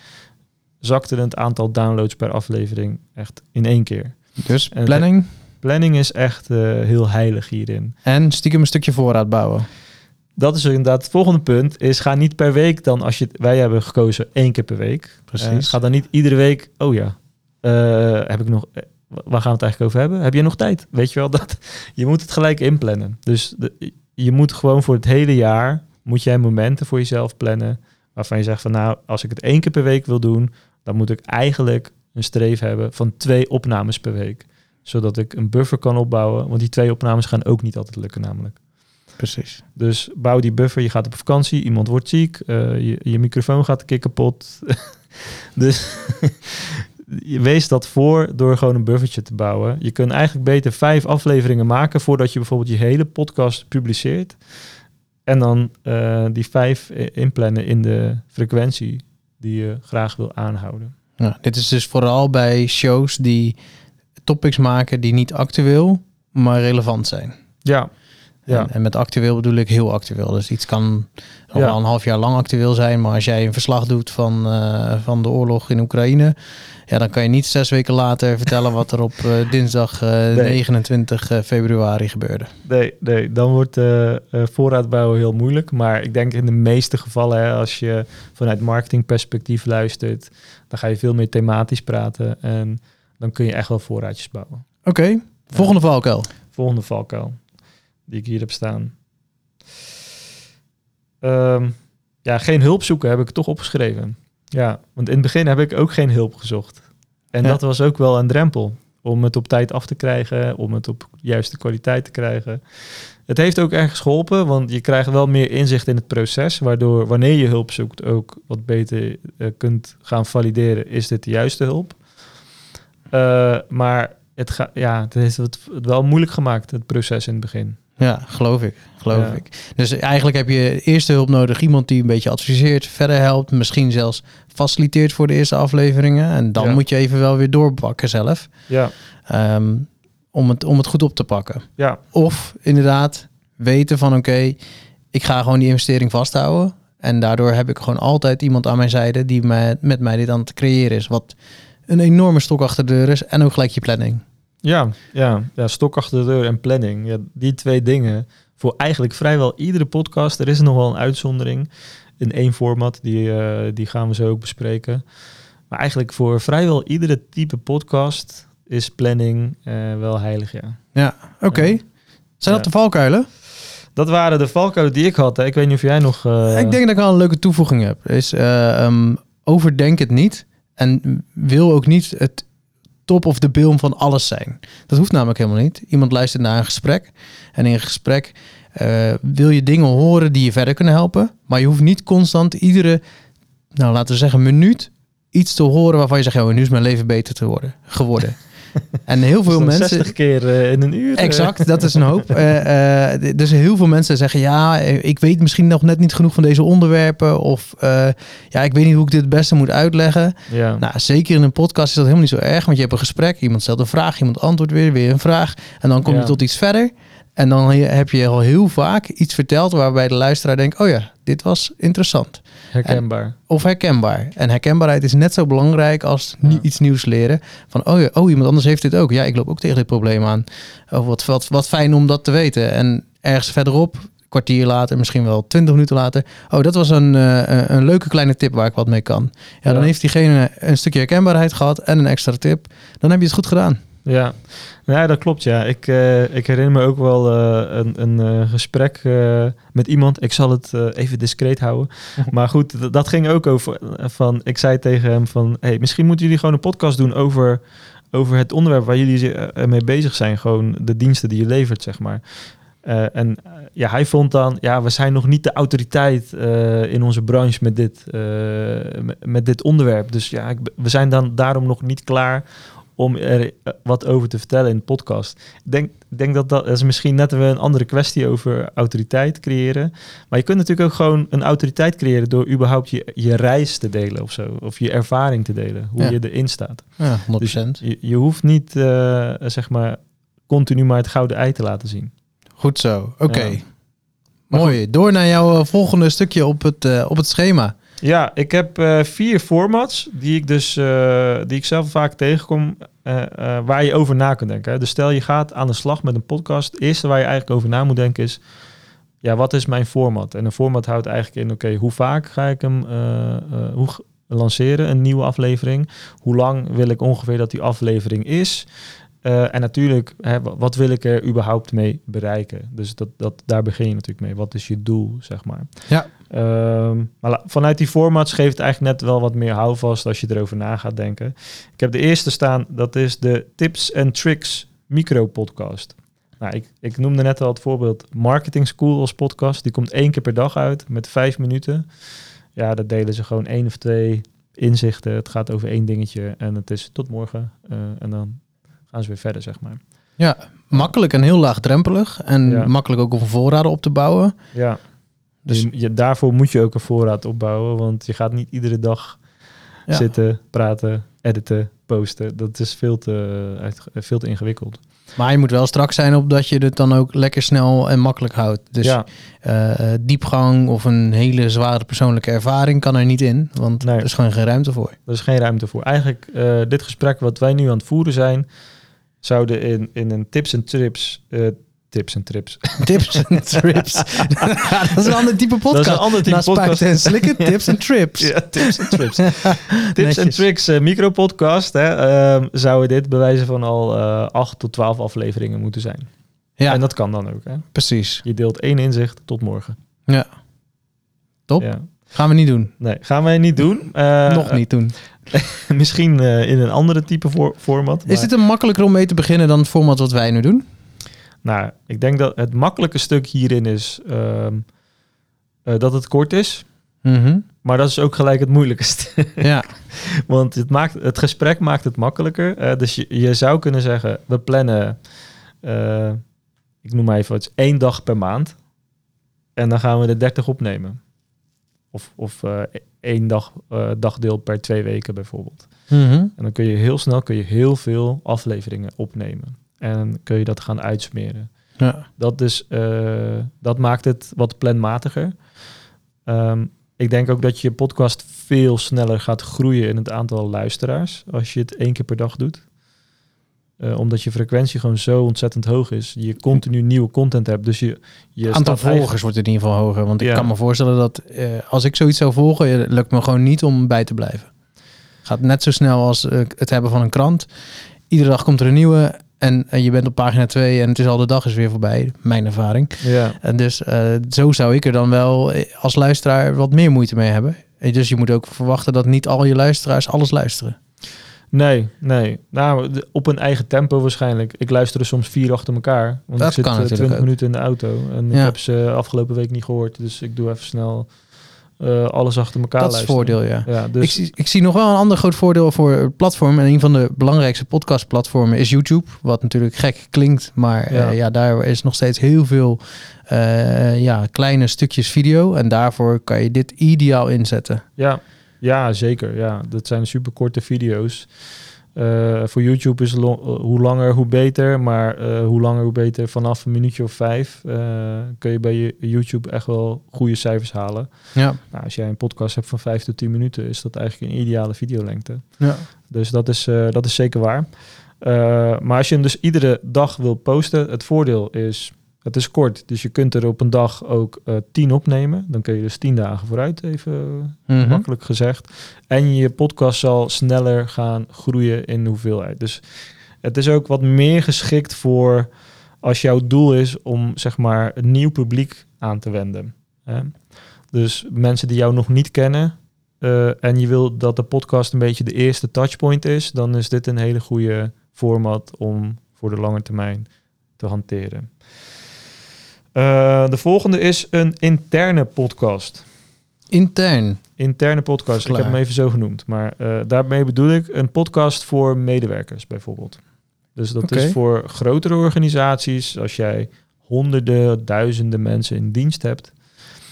zakte het aantal downloads per aflevering echt in één keer. Dus en planning? Planning is echt uh, heel heilig hierin. En stiekem een stukje voorraad bouwen. Dat is inderdaad het volgende punt. Is ga niet per week dan, als je wij hebben gekozen één keer per week. Precies. Uh, ga dan niet iedere week, oh ja, uh, heb ik nog waar gaan we het eigenlijk over hebben? Heb je nog tijd? Weet je wel, dat, je moet het gelijk inplannen. Dus de, je moet gewoon voor het hele jaar, moet jij momenten voor jezelf plannen, waarvan je zegt van nou, als ik het één keer per week wil doen, dan moet ik eigenlijk een streef hebben van twee opnames per week. Zodat ik een buffer kan opbouwen, want die twee opnames gaan ook niet altijd lukken namelijk. Precies. Dus bouw die buffer, je gaat op vakantie, iemand wordt ziek, uh, je, je microfoon gaat een keer kapot. dus wees dat voor door gewoon een buffertje te bouwen. Je kunt eigenlijk beter vijf afleveringen maken voordat je bijvoorbeeld je hele podcast publiceert. En dan uh, die vijf inplannen in de frequentie die je graag wil aanhouden. Ja, dit is dus vooral bij shows die topics maken die niet actueel, maar relevant zijn. Ja. Ja. En, en met actueel bedoel ik heel actueel. Dus iets kan Ja. wel een half jaar lang actueel zijn. Maar als jij een verslag doet van, eh, van de oorlog in Oekraïne... Ja, dan kan je niet zes weken later vertellen wat er op eh, dinsdag eh, 29 eh, februari gebeurde. Nee, nee, dan wordt eh, voorraadbouwen heel moeilijk. Maar ik denk in de meeste gevallen, hè, als je vanuit marketingperspectief luistert, dan ga je veel meer thematisch praten. En dan kun je echt wel voorraadjes bouwen. Oké, volgende valkuil. Volgende valkuil die ik hier heb staan. Ehm, ja, geen hulp zoeken heb ik toch opgeschreven. Ja, want in het begin heb ik ook geen hulp gezocht. En Ja. dat was ook wel een drempel om het op tijd af te krijgen, om het op juiste kwaliteit te krijgen. Het heeft ook ergens geholpen, want je krijgt wel meer inzicht in het proces, waardoor wanneer je hulp zoekt ook wat beter eh, kunt gaan valideren, is dit de juiste hulp? Eh, maar het, ga, ja, het heeft het wel moeilijk gemaakt, het proces in het begin. Ja, geloof ik. Geloof Ja. ik. Dus eigenlijk heb je eerste hulp nodig. Iemand die een beetje adviseert, verder helpt. Misschien zelfs faciliteert voor de eerste afleveringen. En dan Ja. moet je even wel weer doorpakken zelf. Ja, ehm, om, het, om het goed op te pakken. ja, Of inderdaad weten van oké, ik ga gewoon die investering vasthouden. En daardoor heb ik gewoon altijd iemand aan mijn zijde die mij, met mij dit aan het creëren is. Wat een enorme stok achter de deur is. En ook gelijk je planning. Ja, ja, ja, stok achter de deur en planning. Ja, die twee dingen voor eigenlijk vrijwel iedere podcast. Er is nog wel een uitzondering in één format, die, eh, die gaan we zo ook bespreken. Maar eigenlijk voor vrijwel iedere type podcast is planning eh, wel heilig, ja. Ja, oké. Zijn dat de valkuilen? Dat waren de valkuilen die ik had. Hè. Ik weet niet of jij nog... eh, Ik denk dat ik wel een leuke toevoeging heb. Is eh, ehm, overdenk het niet. En wil ook niet het top of de bilm van alles zijn. Dat hoeft namelijk helemaal niet. Iemand luistert naar een gesprek. En in een gesprek eh, wil je dingen horen die je verder kunnen helpen. Maar je hoeft niet constant iedere, nou laten we zeggen, minuut iets te horen waarvan je zegt, ja, nu is mijn leven beter te worden, geworden. En heel veel mensen. 60 keer eh, in een uur. eh. Exact, dat is een hoop. Eh, d- dus heel veel mensen zeggen, ja, ik weet misschien nog net niet genoeg van deze onderwerpen. Of ja, ik weet niet hoe ik dit het beste moet uitleggen. Ja. Nou, zeker in een podcast is dat helemaal niet zo erg. Want je hebt een gesprek, iemand stelt een vraag, iemand antwoordt weer, weer een vraag. En dan kom je Ja. tot iets verder. En dan he- heb je al heel vaak iets verteld waarbij de luisteraar denkt, oh ja, dit was interessant. Herkenbaar. Of herkenbaar. En herkenbaarheid is net zo belangrijk als Ja. iets nieuws leren. Van, oh ja, oh, iemand anders heeft dit ook. Ja, ik loop ook tegen dit probleem aan. Oh, wat, wat, wat fijn om dat te weten. En ergens verderop, kwartier later, misschien wel twintig minuten later. Oh, dat was een, eh, een- een leuke kleine tip waar ik wat mee kan. Ja, dan heeft diegene een stukje herkenbaarheid gehad en een extra tip. Dan heb je het goed gedaan. Ja, ja dat klopt. Ja. Ik, eh, ik herinner me ook wel eh, een, een eh, gesprek met iemand. Ik zal het even discreet houden. maar goed, dat ging ook over. Van, ik zei tegen hem van... Hey, misschien moeten jullie gewoon een podcast doen over, over het onderwerp waar jullie mee bezig zijn. Gewoon de diensten die je levert, zeg maar. En ja, hij vond dan, ja, we zijn nog niet de autoriteit in onze branche met dit, met, met dit onderwerp. Dus ja, ik, we zijn dan daarom nog niet klaar om er eh, wat over te vertellen in de podcast. Ik denk, denk dat dat, dat is misschien net een andere kwestie over autoriteit creëren. Maar je kunt natuurlijk ook gewoon een autoriteit creëren door überhaupt je, je reis te delen of zo. Of je ervaring te delen, hoe Ja. je erin staat. Ja, 100%. Dus je, je hoeft niet, eh, zeg maar, continu maar het gouden ei te laten zien. Goed zo. Oké. Ja. Mooi. Door naar jouw eh, volgende stukje op het, op het schema. Ja, ik heb eh, vier formats die ik dus eh, die ik zelf vaak tegenkom, eh, waar je over na kunt denken. Dus stel je gaat aan de slag met een podcast. Het eerste waar je eigenlijk over na moet denken is, ja, wat is mijn format? En een format houdt eigenlijk in, oké, hoe vaak ga ik hem hoe lanceren, een nieuwe aflevering? Hoe lang wil ik ongeveer dat die aflevering is? Eh, en natuurlijk, hè, wa- wat wil ik er überhaupt mee bereiken? Dus dat, dat, daar begin je natuurlijk mee. Wat is je doel, zeg maar? Ja. Ehm, maar vanuit die formats geeft het eigenlijk net wel wat meer houvast als je erover na gaat denken. Ik heb de eerste staan, dat is de Tips and Tricks micro podcast. Nou, ik, ik noemde net al het voorbeeld Marketing School als podcast. Die komt één keer per dag uit met vijf minuten. Ja, dat delen ze gewoon één of twee inzichten. Het gaat over één dingetje en het is tot morgen. Eh, en dan gaan ze weer verder, zeg maar. Ja, makkelijk en heel laagdrempelig. En Ja. makkelijk ook om voorraden op te bouwen. Ja, Dus je, daarvoor moet je ook een voorraad opbouwen, want je gaat niet iedere dag Ja. zitten, praten, editen, posten. Dat is veel te, uit, veel te ingewikkeld. Maar je moet wel strak zijn op dat je het dan ook lekker snel en makkelijk houdt. Dus ja, eh, diepgang of een hele zware persoonlijke ervaring kan er niet in. Want Nee. er is gewoon geen ruimte voor. er is geen ruimte voor. Eigenlijk, eh, dit gesprek wat wij nu aan het voeren zijn, zouden in, in een tips en trips, eh, tips en trips. Tips en trips. dat is een ander type podcast. Dat is een ander type Naast podcast. en slikken, tips en trips. Ja, tips en trips. tips en tricks eh, micropodcast, hè, ehm, zouden dit bewijzen van al eh 8 tot 12 afleveringen moeten zijn. Ja, En dat kan dan ook. Hè? precies. Je deelt één inzicht tot morgen. Ja. Top. Ja. Gaan we niet doen. Nee, gaan wij niet doen. Eh, Nog niet doen. Misschien eh, in een andere type voor- format. Is dit een makkelijker om mee te beginnen dan het format wat wij nu doen? Nou, ik denk dat het makkelijke stuk hierin is ehm, eh, dat het kort is. Mhm. Maar dat is ook gelijk het moeilijkste. Ja. Want het, maakt, het gesprek maakt het makkelijker. Eh, dus je, je zou kunnen zeggen, we plannen, eh, ik noem maar even wat, één dag per maand. En dan gaan we er 30 opnemen. Of, of eh, één dag, eh, dagdeel per twee weken bijvoorbeeld. Mhm. En dan kun je heel snel kun je heel veel afleveringen opnemen. En kun je dat gaan uitsmeren. ja. Dat, dus, eh, dat maakt het wat planmatiger. Ehm, ik denk ook dat je podcast veel sneller gaat groeien in het aantal luisteraars als je het één keer per dag doet. Eh, omdat je frequentie gewoon zo ontzettend hoog is. Je continu nieuwe content hebt. Dus je, je aantal eigenlijk- volgers wordt in ieder geval hoger. Want ik Ja. kan me voorstellen dat eh, als ik zoiets zou volgen, eh, lukt me gewoon niet om bij te blijven. Gaat net zo snel als het hebben van een krant. Iedere dag komt er een nieuwe en, en je bent op pagina 2 en het is al de dag is weer voorbij. Mijn ervaring. Ja, En dus zo zou ik er dan wel als luisteraar wat meer moeite mee hebben. En Dus je moet ook verwachten dat niet al je luisteraars alles luisteren. Nee, nee. Nou, op een eigen tempo waarschijnlijk. Ik luister er soms vier achter elkaar. Want Dat ik zit kan eh, natuurlijk 20 ook. minuten in de auto. En ik heb ze afgelopen week niet gehoord. Dus ik doe even snel eh, alles achter elkaar dat is luisteren. voordeel, ja. Ja, dus ik, zie, ik zie nog wel een ander groot voordeel voor het platform. En een van de belangrijkste podcastplatformen is YouTube. Wat natuurlijk gek klinkt, maar Ja. ja. ja, daar is nog steeds heel veel eh, ja, kleine stukjes video. En daarvoor kan je dit ideaal inzetten. Ja, ja zeker. Ja. Dat zijn superkorte video's. Eh, voor YouTube is lo- eh, hoe langer hoe beter, maar eh, hoe langer hoe beter. Vanaf een minuutje of vijf kun je bij je YouTube echt wel goede cijfers halen. Ja, Nou, als jij een podcast hebt van vijf tot tien minuten, is dat eigenlijk een ideale videolengte. ja. Dus dat is, dat is zeker waar. Maar als je hem dus iedere dag wil posten, het voordeel is, het is kort. Dus je kunt er op een dag ook eh, tien opnemen. Dan kun je dus tien dagen vooruit, even Mhm. makkelijk gezegd. En je podcast zal sneller gaan groeien in hoeveelheid. Dus het is ook wat meer geschikt voor als jouw doel is om zeg maar een nieuw publiek aan te wenden. Hè? Dus mensen die jou nog niet kennen eh, en je wil dat de podcast een beetje de eerste touchpoint is, dan is dit een hele goede format om voor de lange termijn te hanteren. Eh, de volgende is een interne podcast. Intern. Interne podcast, ik Klaar. heb hem even zo genoemd. Maar eh, daarmee bedoel ik een podcast voor medewerkers bijvoorbeeld. Dus dat is voor grotere organisaties, als jij honderden, duizenden mensen in dienst hebt,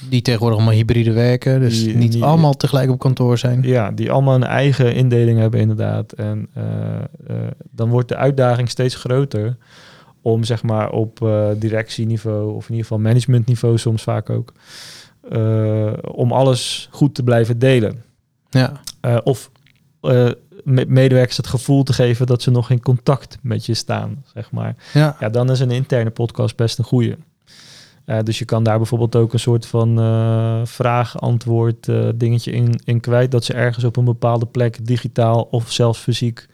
Die tegenwoordig allemaal hybride werken. Dus Die- niet die- allemaal tegelijk op kantoor zijn. ja, die allemaal een eigen indeling hebben inderdaad. En eh, dan wordt de uitdaging steeds groter om zeg maar op eh, directieniveau of in ieder geval managementniveau soms vaak ook, eh, om alles goed te blijven delen. Ja. Eh, of eh, me- medewerkers het gevoel te geven dat ze nog in contact met je staan, zeg maar. Ja. Ja, dan is een interne podcast best een goede. dus je kan daar bijvoorbeeld ook een soort van vraag-antwoord dingetje in, in kwijt. Dat ze ergens op een bepaalde plek digitaal of zelfs fysiek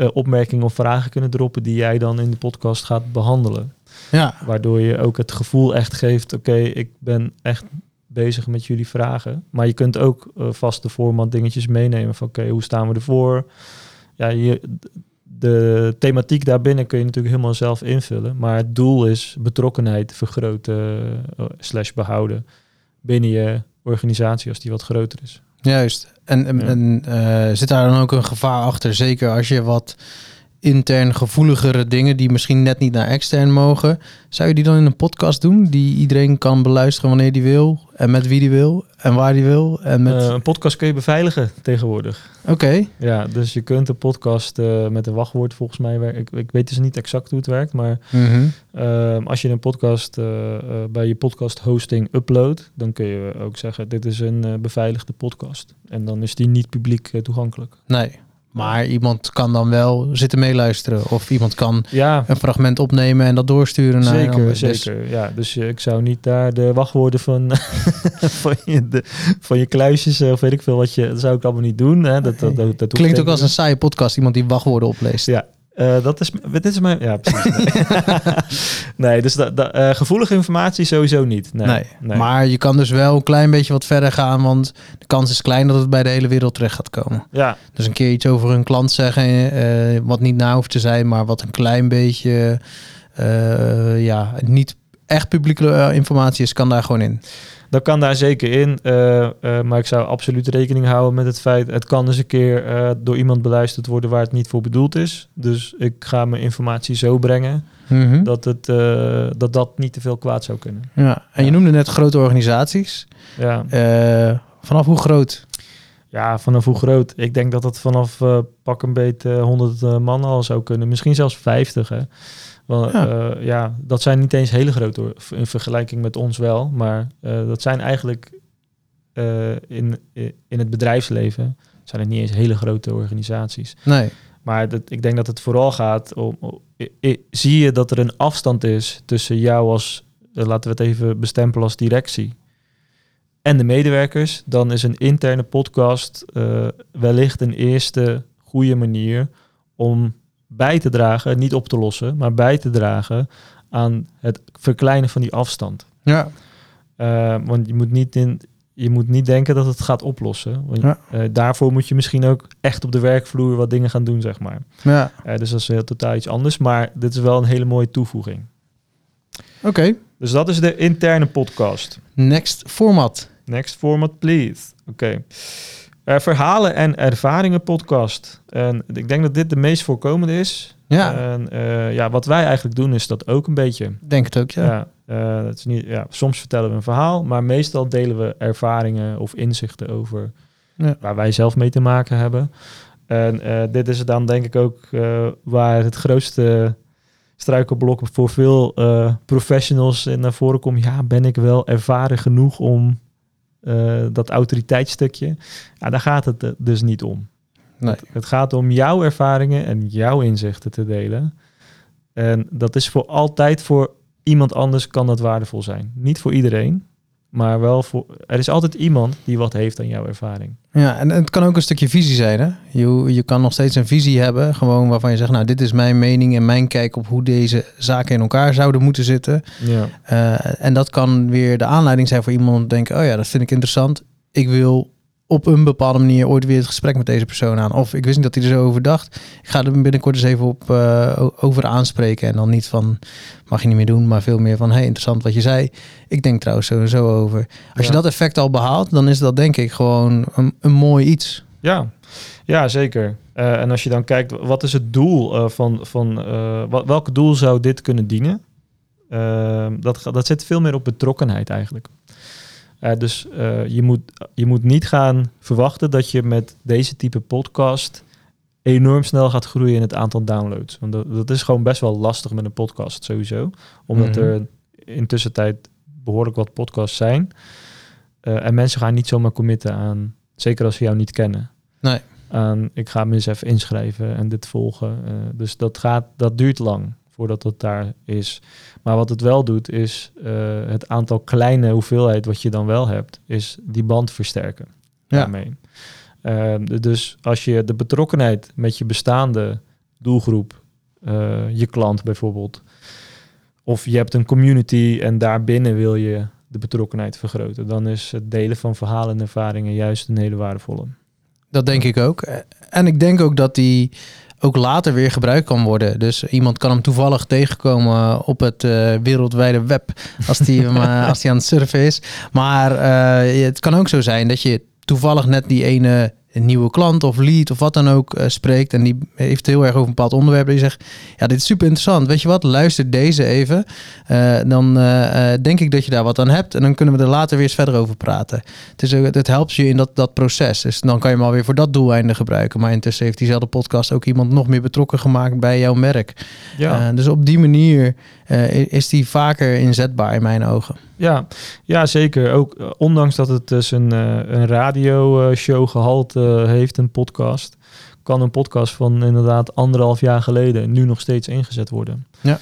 eh, opmerkingen of vragen kunnen droppen die jij dan in de podcast gaat behandelen. ja. Waardoor je ook het gevoel echt geeft, oké, ik ben echt bezig met jullie vragen. Maar je kunt ook eh, vaste format dingetjes meenemen van, oké, hoe staan we ervoor? Ja, je, de thematiek daarbinnen kun je natuurlijk helemaal zelf invullen. Maar het doel is betrokkenheid vergroten eh, slash behouden binnen je organisatie als die wat groter is. Juist. En, en, Ja. en, eh, zit daar dan ook een gevaar achter? Zeker als je wat intern gevoeligere dingen die misschien net niet naar extern mogen, zou je die dan in een podcast doen die iedereen kan beluisteren wanneer die wil en met wie die wil en waar die wil en met. Eh, een podcast kun je beveiligen tegenwoordig. Oké. Ja, dus je kunt een podcast eh, met een wachtwoord volgens mij werken. Ik, ik weet dus niet exact hoe het werkt, maar Mhm. Ehm, als je een podcast eh, bij je podcast hosting uploadt, dan kun je ook zeggen: dit is een beveiligde podcast. En dan is die niet publiek toegankelijk. Nee. Maar iemand kan dan wel zitten meeluisteren of iemand kan Ja, een fragment opnemen en dat doorsturen naar een zeker. Dus- zeker. Ja, dus ik zou niet daar de wachtwoorden van, van, je, de, van je kluisjes eh, of weet ik veel wat je. Dat zou ik allemaal niet doen. Hè. Dat, dat, dat, dat Klinkt ook als een saaie podcast, iemand die wachtwoorden opleest. Ja. Eh, dat is, dit is mijn. Ja, precies. Nee, nee dus dat, dat, eh, gevoelige informatie sowieso niet. Nee, Nee. nee. Maar je kan dus wel een klein beetje wat verder gaan, want de kans is klein dat het bij de hele wereld terecht gaat komen. ja, Dus een keer iets over een klant zeggen, eh, wat niet na hoeft te zijn, maar wat een klein beetje, ja, niet echt publieke eh, informatie is, kan daar gewoon in. Dat kan daar zeker in. eh, eh, maar ik zou absoluut rekening houden met het feit... het kan eens een keer door iemand beluisterd worden... waar het niet voor bedoeld is. Dus ik ga mijn informatie zo brengen... Mhm. dat, het, dat dat niet te veel kwaad zou kunnen. Ja, en je noemde net grote organisaties. Ja, vanaf hoe groot? ja vanaf hoe groot? Ik denk dat het vanaf pak een beet eh, 100 eh, man al zou kunnen. Misschien zelfs 50, hè. Want, Ja. ja. ja, dat zijn niet eens hele grote... In vergelijking met ons wel. Maar eh, dat zijn eigenlijk... eh, in, in het bedrijfsleven... zijn het niet eens hele grote organisaties. Nee. Maar dat, ik denk dat het vooral gaat om, om- i- i- zie je dat er een afstand is tussen jou als, eh, laten we het even bestempelen als directie, en de medewerkers, dan is een interne podcast eh, wellicht een eerste goede manier om bij te dragen, niet op te lossen, maar bij te dragen aan het verkleinen van die afstand. Ja. Eh, want je moet, niet in, je moet niet denken dat het gaat oplossen. Want Ja. eh, daarvoor moet je misschien ook echt op de werkvloer wat dingen gaan doen, zeg maar. Ja. Eh, dus dat is heel totaal iets anders. Maar dit is wel een hele mooie toevoeging. Oké. Dus dat is de interne podcast. Next format. Next format, please. Oké. Eh, verhalen en ervaringen podcast. En ik denk dat dit de meest voorkomende is. Ja, En eh, ja, wat wij eigenlijk doen is dat ook een beetje. denk het ook, ja. Ja. eh, het is niet, ja, soms vertellen we een verhaal, maar meestal delen we ervaringen of inzichten over Ja. waar wij zelf mee te maken hebben. En dit is dan denk ik ook waar het grootste struikelblok voor veel professionals in naar voren komt. Ja, ben ik wel ervaren genoeg om eh, dat autoriteitsstukje? Ja, daar gaat het eh, dus niet om. Nee. Het, het gaat om jouw ervaringen en jouw inzichten te delen. En dat is voor altijd voor iemand anders kan dat waardevol zijn. Niet voor iedereen, maar wel voor. Er is altijd iemand die wat heeft aan jouw ervaring. Ja, en het kan ook een stukje visie zijn. Hè? Je, je kan nog steeds een visie hebben, gewoon waarvan je zegt, nou, dit is mijn mening en mijn kijk op hoe deze zaken in elkaar zouden moeten zitten. Ja, Eh, en dat kan weer de aanleiding zijn voor iemand om te denken, oh ja, dat vind ik interessant. Ik wil op een bepaalde manier ooit weer het gesprek met deze persoon aan. Of ik wist niet dat hij er zo over dacht. Ik ga er binnenkort eens even op, o- over aanspreken. En dan niet van, mag je niet meer doen, maar veel meer van, hey, interessant wat je zei. Ik denk trouwens zo en zo over. Als je dat effect al behaalt, dan is dat denk ik gewoon een, een mooi iets. ja. ja zeker. Eh, en als je dan kijkt, wat is het doel eh, van. van wat, welke doel zou dit kunnen dienen? Dat, dat zit veel meer op betrokkenheid eigenlijk. Eh, dus eh, je, moet, je moet niet gaan verwachten dat je met deze type podcast enorm snel gaat groeien in het aantal downloads. Want dat, dat is gewoon best wel lastig met een podcast sowieso. Omdat Mhm. er intussen tijd behoorlijk wat podcasts zijn. Eh, en mensen gaan niet zomaar committen aan, zeker als ze jou niet kennen. Nee. Aan, ik ga me eens even inschrijven en dit volgen. Dus dat, gaat, dat duurt lang voordat dat daar is. Maar wat het wel doet, is eh, het aantal kleine hoeveelheid wat je dan wel hebt, is die band versterken. Ja. Daarmee. Eh, d- dus als je de betrokkenheid met je bestaande doelgroep, eh, je klant bijvoorbeeld, of je hebt een community en daarbinnen wil je de betrokkenheid vergroten, dan is het delen van verhalen en ervaringen juist een hele waardevolle. Dat denk ik ook. En ik denk ook dat die ook later weer gebruikt kan worden. Dus iemand kan hem toevallig tegenkomen op het eh, wereldwijde web als die, hem, eh, als die aan het surfen is. Maar eh, het kan ook zo zijn dat je toevallig net die ene een nieuwe klant of lead of wat dan ook eh, spreekt en die heeft heel erg over een bepaald onderwerp en die zegt, ja, dit is super interessant. Weet je wat, luister deze even. Eh, dan eh, denk ik dat je daar wat aan hebt en dan kunnen we er later weer eens verder over praten. Het, is, ook- het helpt je in dat, dat proces. Dus dan kan je hem alweer voor dat doeleinde gebruiken. Maar intussen heeft diezelfde podcast ook iemand nog meer betrokken gemaakt bij jouw merk. Ja. Dus op die manier eh, is die vaker inzetbaar in mijn ogen. Ja, ja, zeker. Ook eh, ondanks dat het dus een, eh, een radioshow gehalte heeft, een podcast, kan een podcast van inderdaad anderhalf jaar geleden nu nog steeds ingezet worden. Ja.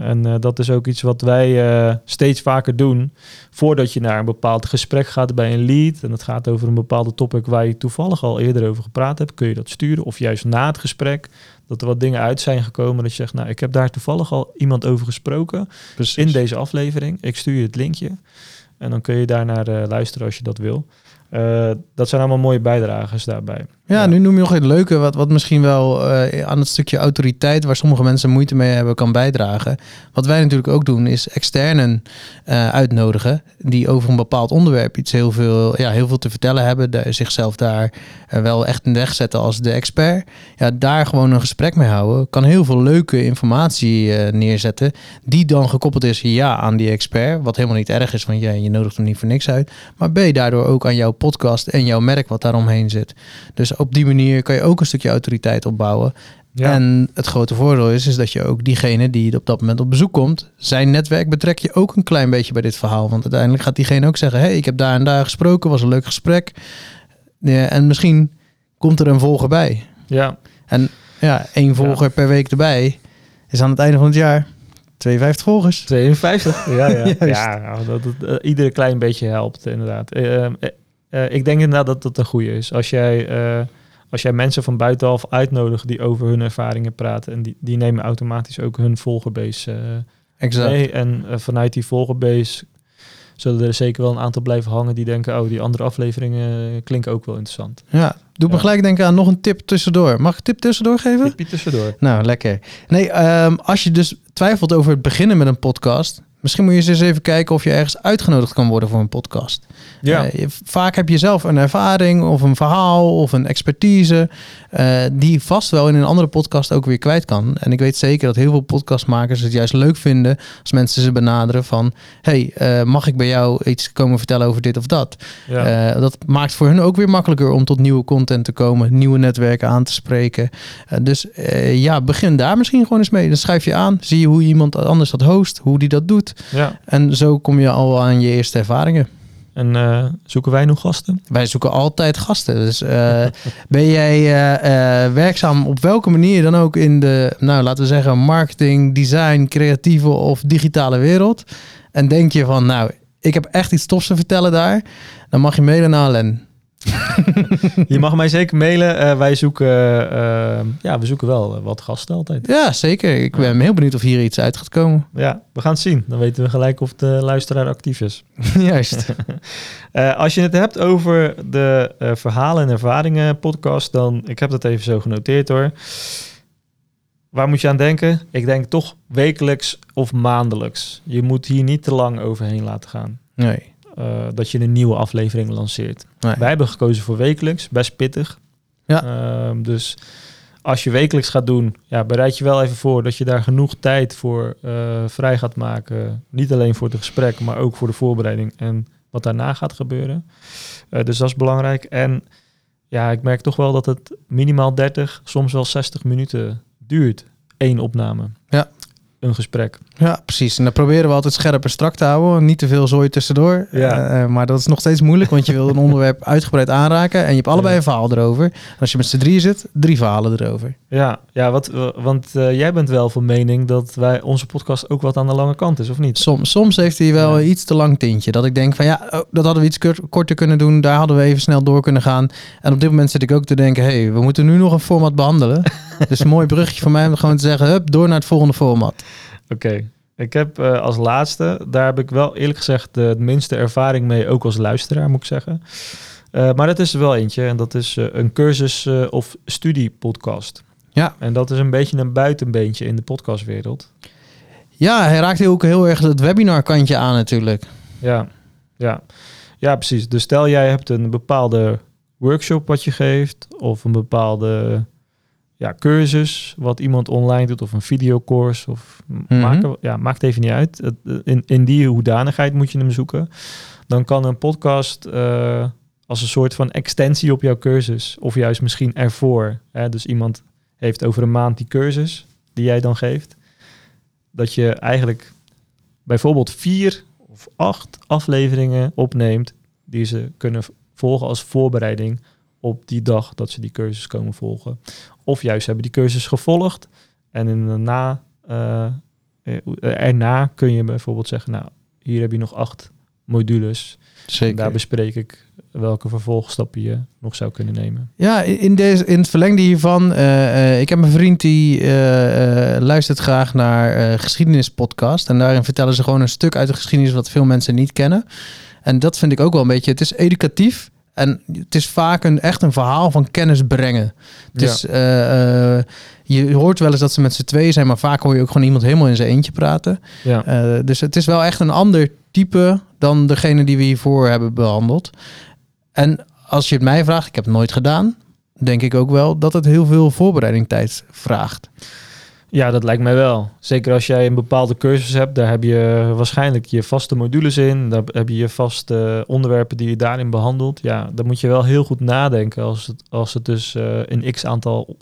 En dat is ook iets wat wij steeds vaker doen. Voordat je naar een bepaald gesprek gaat bij een lead. En het gaat over een bepaalde topic waar je toevallig al eerder over gepraat hebt. Kun je dat sturen. Of juist na het gesprek. Dat er wat dingen uit zijn gekomen. Dat je zegt, nou ik heb daar toevallig al iemand over gesproken in deze aflevering. Ik stuur je het linkje. En dan kun je daar naar eh, luisteren als je dat wil. Eh, dat zijn allemaal mooie bijdragers daarbij. Ja, Ja. nu noem je nog het leuke, wat, wat misschien wel eh, aan het stukje autoriteit, waar sommige mensen moeite mee hebben, kan bijdragen. Wat wij natuurlijk ook doen, is externen eh, uitnodigen, die over een bepaald onderwerp iets heel veel, ja, heel veel te vertellen hebben, de, zichzelf daar wel echt in de weg zetten als de expert. Ja, daar gewoon een gesprek mee houden, kan heel veel leuke informatie neerzetten, die dan gekoppeld is, ja, aan die expert, wat helemaal niet erg is, want ja, je nodigt hem niet voor niks uit. Maar B, daardoor ook aan jouw podcast en jouw merk wat daaromheen zit. Dus op die manier kan je ook een stukje autoriteit opbouwen. Ja. En het grote voordeel is, is dat je ook diegene die op dat moment op bezoek komt, zijn netwerk betrek je ook een klein beetje bij dit verhaal. Want uiteindelijk gaat diegene ook zeggen, hey, ik heb daar en daar gesproken, was een leuk gesprek. Ja, en misschien komt er een volger bij. ja. En ja, één volger per week erbij is aan het einde van het jaar 52 volgers. 52. Ja, ja. Ja nou, dat eh, iedere klein beetje helpt, inderdaad. Eh, eh, ik denk inderdaad dat dat een goede is. Als jij, eh, als jij mensen van buitenaf uitnodigt die over hun ervaringen praten, en die, die nemen automatisch ook hun volgerbase eh Exact. mee. En vanuit die volgerbase zullen er zeker wel een aantal blijven hangen die denken, oh, die andere afleveringen klinken ook wel interessant. Ja, doe me Ja. gelijk denken aan nog een tip tussendoor. Mag ik een tip tussendoor geven? Tipje tussendoor. Nou, lekker. Nee, ehm, als je dus twijfelt over het beginnen met een podcast, misschien moet je eens even kijken of je ergens uitgenodigd kan worden voor een podcast. Ja, Eh, vaak heb je zelf een ervaring of een verhaal of een expertise eh, die vast wel in een andere podcast ook weer kwijt kan. En ik weet zeker dat heel veel podcastmakers het juist leuk vinden als mensen ze benaderen van, hey, eh, mag ik bij jou iets komen vertellen over dit of dat? ja. Eh, dat maakt voor hun ook weer makkelijker om tot nieuwe content te komen, nieuwe netwerken aan te spreken. Dus ja, begin daar misschien gewoon eens mee. Dan schrijf je aan, zie je hoe iemand anders dat host, hoe die dat doet. ja. En zo kom je al aan je eerste ervaringen. En eh, zoeken wij nog gasten? Wij zoeken altijd gasten. Dus eh, ben jij eh, werkzaam op welke manier dan ook in de, nou laten we zeggen, marketing, design, creatieve of digitale wereld? En denk je van, nou, ik heb echt iets tofs te vertellen daar, dan mag je mailen naar Len. Je mag mij zeker mailen. Eh, wij zoeken, eh, ja, we zoeken wel eh, wat gasten altijd. Ja, zeker. Ik ben heel benieuwd of hier iets uit gaat komen. Ja, we gaan het zien. Dan weten we gelijk of de luisteraar actief is. Juist. Eh, als je het hebt over de eh, verhalen en ervaringen podcast, dan, ik heb dat even zo genoteerd hoor. Waar moet je aan denken? Ik denk toch wekelijks of maandelijks. Je moet hier niet te lang overheen laten gaan. Nee. Eh, dat je een nieuwe aflevering lanceert. nee. Wij hebben gekozen voor wekelijks, best pittig. Ja. Ehm, dus als je wekelijks gaat doen, ja, bereid je wel even voor dat je daar genoeg tijd voor eh, vrij gaat maken. Niet alleen voor het gesprek, maar ook voor de voorbereiding en wat daarna gaat gebeuren. Eh, dus dat is belangrijk. En ja, ik merk toch wel dat het minimaal 30, soms wel 60 minuten duurt. één opname. Ja. Een gesprek. Ja, precies. En dan proberen we altijd scherp en strak te houden. Niet te veel zooi tussendoor. Ja. Eh, maar dat is nog steeds moeilijk, want je wil een onderwerp uitgebreid aanraken. En je hebt allebei Ja. een verhaal erover. En als je met z'n drie zit, drie verhalen erover. Ja, ja wat, want eh, jij bent wel van mening dat wij onze podcast ook wat aan de lange kant is, of niet? Soms, soms heeft hij wel Ja. iets te lang tintje. Dat ik denk van ja, oh, dat hadden we iets kort- korter kunnen doen. Daar hadden we even snel door kunnen gaan. En op dit moment zit ik ook te denken, hé, hey, we moeten nu nog een format behandelen. dus een mooi brugje voor mij om gewoon te zeggen, hup, door naar het volgende format. Oké. Ik heb eh, als laatste, daar heb ik wel eerlijk gezegd de minste ervaring mee, ook als luisteraar moet ik zeggen. Eh, maar dat is er wel eentje en dat is eh, een cursus of studiepodcast. Ja. En dat is een beetje een buitenbeentje in de podcastwereld. Ja, hij raakt ook heel erg het webinar kantje aan natuurlijk. Ja, ja. ja, precies. Dus stel jij hebt een bepaalde workshop wat je geeft, of een bepaalde ja, cursus wat iemand online doet, of een videocourse, of Mhm. maakt, ja, maakt even niet uit. In, in die hoedanigheid moet je hem zoeken. Dan kan een podcast eh, als een soort van extensie op jouw cursus, of juist misschien ervoor. Hè? Dus iemand heeft over een maand die cursus die jij dan geeft, dat je eigenlijk bijvoorbeeld vier of acht afleveringen opneemt die ze kunnen volgen als voorbereiding op die dag dat ze die cursus komen volgen. Of juist hebben die cursus gevolgd en in de na, eh, eh, erna kun je bijvoorbeeld zeggen, nou, hier heb je nog acht modules. En Zeker. daar bespreek ik welke vervolgstappen je nog zou kunnen nemen. Ja, in, deze, in het verlengde hiervan, eh, eh, ik heb een vriend die eh, eh, luistert graag naar eh geschiedenispodcast. En daarin vertellen ze gewoon een stuk uit de geschiedenis wat veel mensen niet kennen. En dat vind ik ook wel een beetje, het is educatief. En het is vaak een, echt een verhaal van kennis brengen. Dus je hoort wel eens dat ze met z'n tweeën zijn, maar vaak hoor je ook gewoon iemand helemaal in zijn eentje praten. Ja, Eh, dus het is wel echt een ander type dan degene die we hiervoor hebben behandeld. En als je het mij vraagt, ik heb het nooit gedaan, denk ik ook wel dat het heel veel voorbereiding tijd vraagt. Ja, dat lijkt mij wel. Zeker als jij een bepaalde cursus hebt, daar heb je waarschijnlijk je vaste modules in. Daar heb je je vaste onderwerpen die je daarin behandelt. Ja, dan moet je wel heel goed nadenken als het, als het dus eh, een x aantal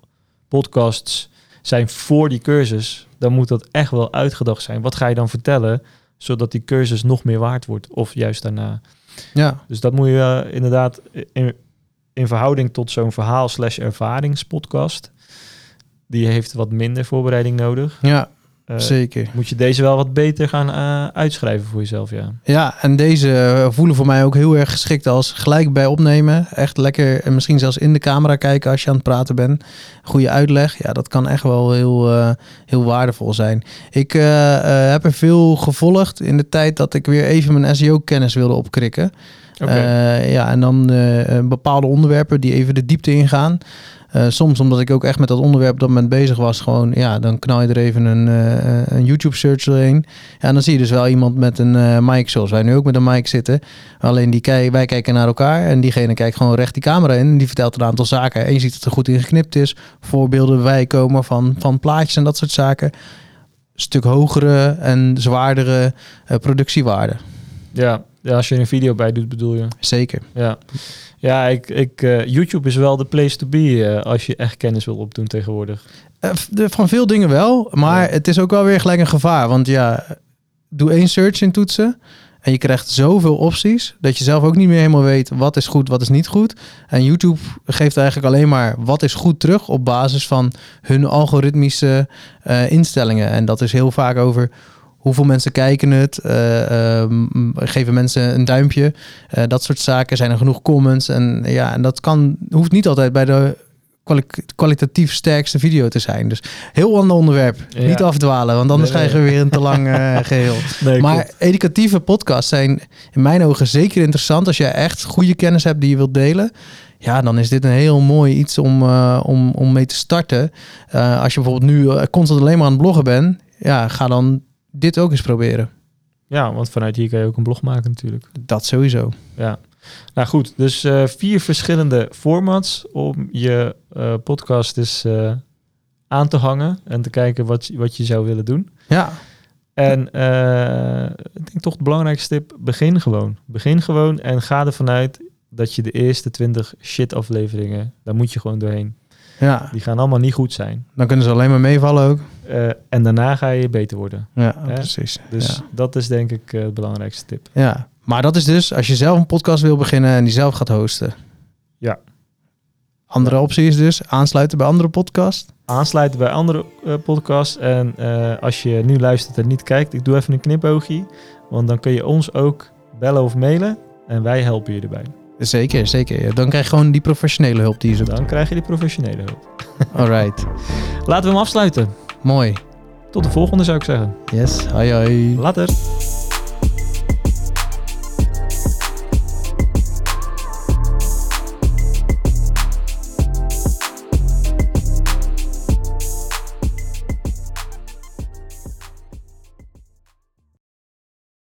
podcasts zijn voor die cursus. Dan moet dat echt wel uitgedacht zijn. Wat ga je dan vertellen, zodat die cursus nog meer waard wordt? Of juist daarna. Ja, Dus dat moet je eh, inderdaad in, in verhouding tot zo'n verhaal slash ervaringspodcast. Die heeft wat minder voorbereiding nodig. ja Eh, zeker. moet je deze wel wat beter gaan eh, uitschrijven voor jezelf, ja. Ja, en deze eh, voelen voor mij ook heel erg geschikt als gelijk bij opnemen. Echt lekker en misschien zelfs in de camera kijken als je aan het praten bent. Goede uitleg, ja, dat kan echt wel heel, heel waardevol zijn. Ik heb er veel gevolgd in de tijd dat ik weer even mijn SEO-kennis wilde opkrikken. Ja, en dan bepaalde onderwerpen die even de diepte ingaan. Eh, soms omdat ik ook echt met dat onderwerp op dat moment bezig was, gewoon, ja, dan knal je er even een, eh, een YouTube search doorheen. Ja, en dan zie je dus wel iemand met een eh mic, zoals wij nu ook met een mic zitten. Alleen die wij kijken naar elkaar en diegene kijkt gewoon recht die camera in. En die vertelt een aantal zaken. En je ziet dat er goed in geknipt is. Voorbeelden bij komen van, van plaatjes en dat soort zaken. Stuk hogere en zwaardere eh, productiewaarde. ja. Ja, als je er een video bij doet, bedoel je. Zeker. Ja, ja ik, ik, eh, YouTube is wel de place to be eh, als je echt kennis wil opdoen tegenwoordig. De- van veel dingen wel, maar Ja. het is ook wel weer gelijk een gevaar. Want ja, doe één search in toetsen en je krijgt zoveel opties dat je zelf ook niet meer helemaal weet wat is goed, wat is niet goed. En YouTube geeft eigenlijk alleen maar wat is goed terug op basis van hun algoritmische instellingen. En dat is heel vaak over hoeveel mensen kijken het, m- geven mensen een duimpje, eh, dat soort zaken. Zijn er genoeg comments? En ja, en dat kan, hoeft niet altijd bij de kwali- kwalitatief sterkste video te zijn. Dus heel ander onderwerp. Ja. Niet afdwalen, want anders Nee, nee. krijgen we weer een te lang eh, geheel. Nee, maar educatieve podcasts zijn in mijn ogen zeker interessant als je echt goede kennis hebt die je wilt delen. Ja, dan is dit een heel mooi iets om, om, om mee te starten. Als je bijvoorbeeld nu constant alleen maar aan het bloggen bent, ja, ga dan dit ook eens proberen. Ja, want vanuit hier kan je ook een blog maken natuurlijk. Dat sowieso. Ja. Nou goed, dus eh, vier verschillende formats om je eh, podcast dus eh, aan te hangen en te kijken wat, je- wat je zou willen doen. Ja, En ik denk toch de belangrijkste tip, begin gewoon. Begin gewoon en ga ervan uit dat je de eerste 20 shit afleveringen, daar moet je gewoon doorheen. Ja. Die gaan allemaal niet goed zijn. dan kunnen ze alleen maar meevallen ook. Eh, en daarna ga je beter worden. Ja, precies. Dus ja. dat is denk ik eh, de belangrijkste tip. ja, maar dat is dus als je zelf een podcast wil beginnen en die zelf gaat hosten. Ja. Andere optie is dus aansluiten bij andere podcast. Aansluiten bij andere eh, podcasts. En eh, als je nu luistert en niet kijkt, ik doe even een knipoogje. Want dan kun je ons ook bellen of mailen. En wij helpen je erbij. Zeker, zeker. Dan krijg je gewoon die professionele hulp die je zoekt. Dan krijg je die professionele hulp. Alright. Laten we hem afsluiten. Mooi. Tot de volgende zou ik zeggen. Yes. Hoi hoi. Later.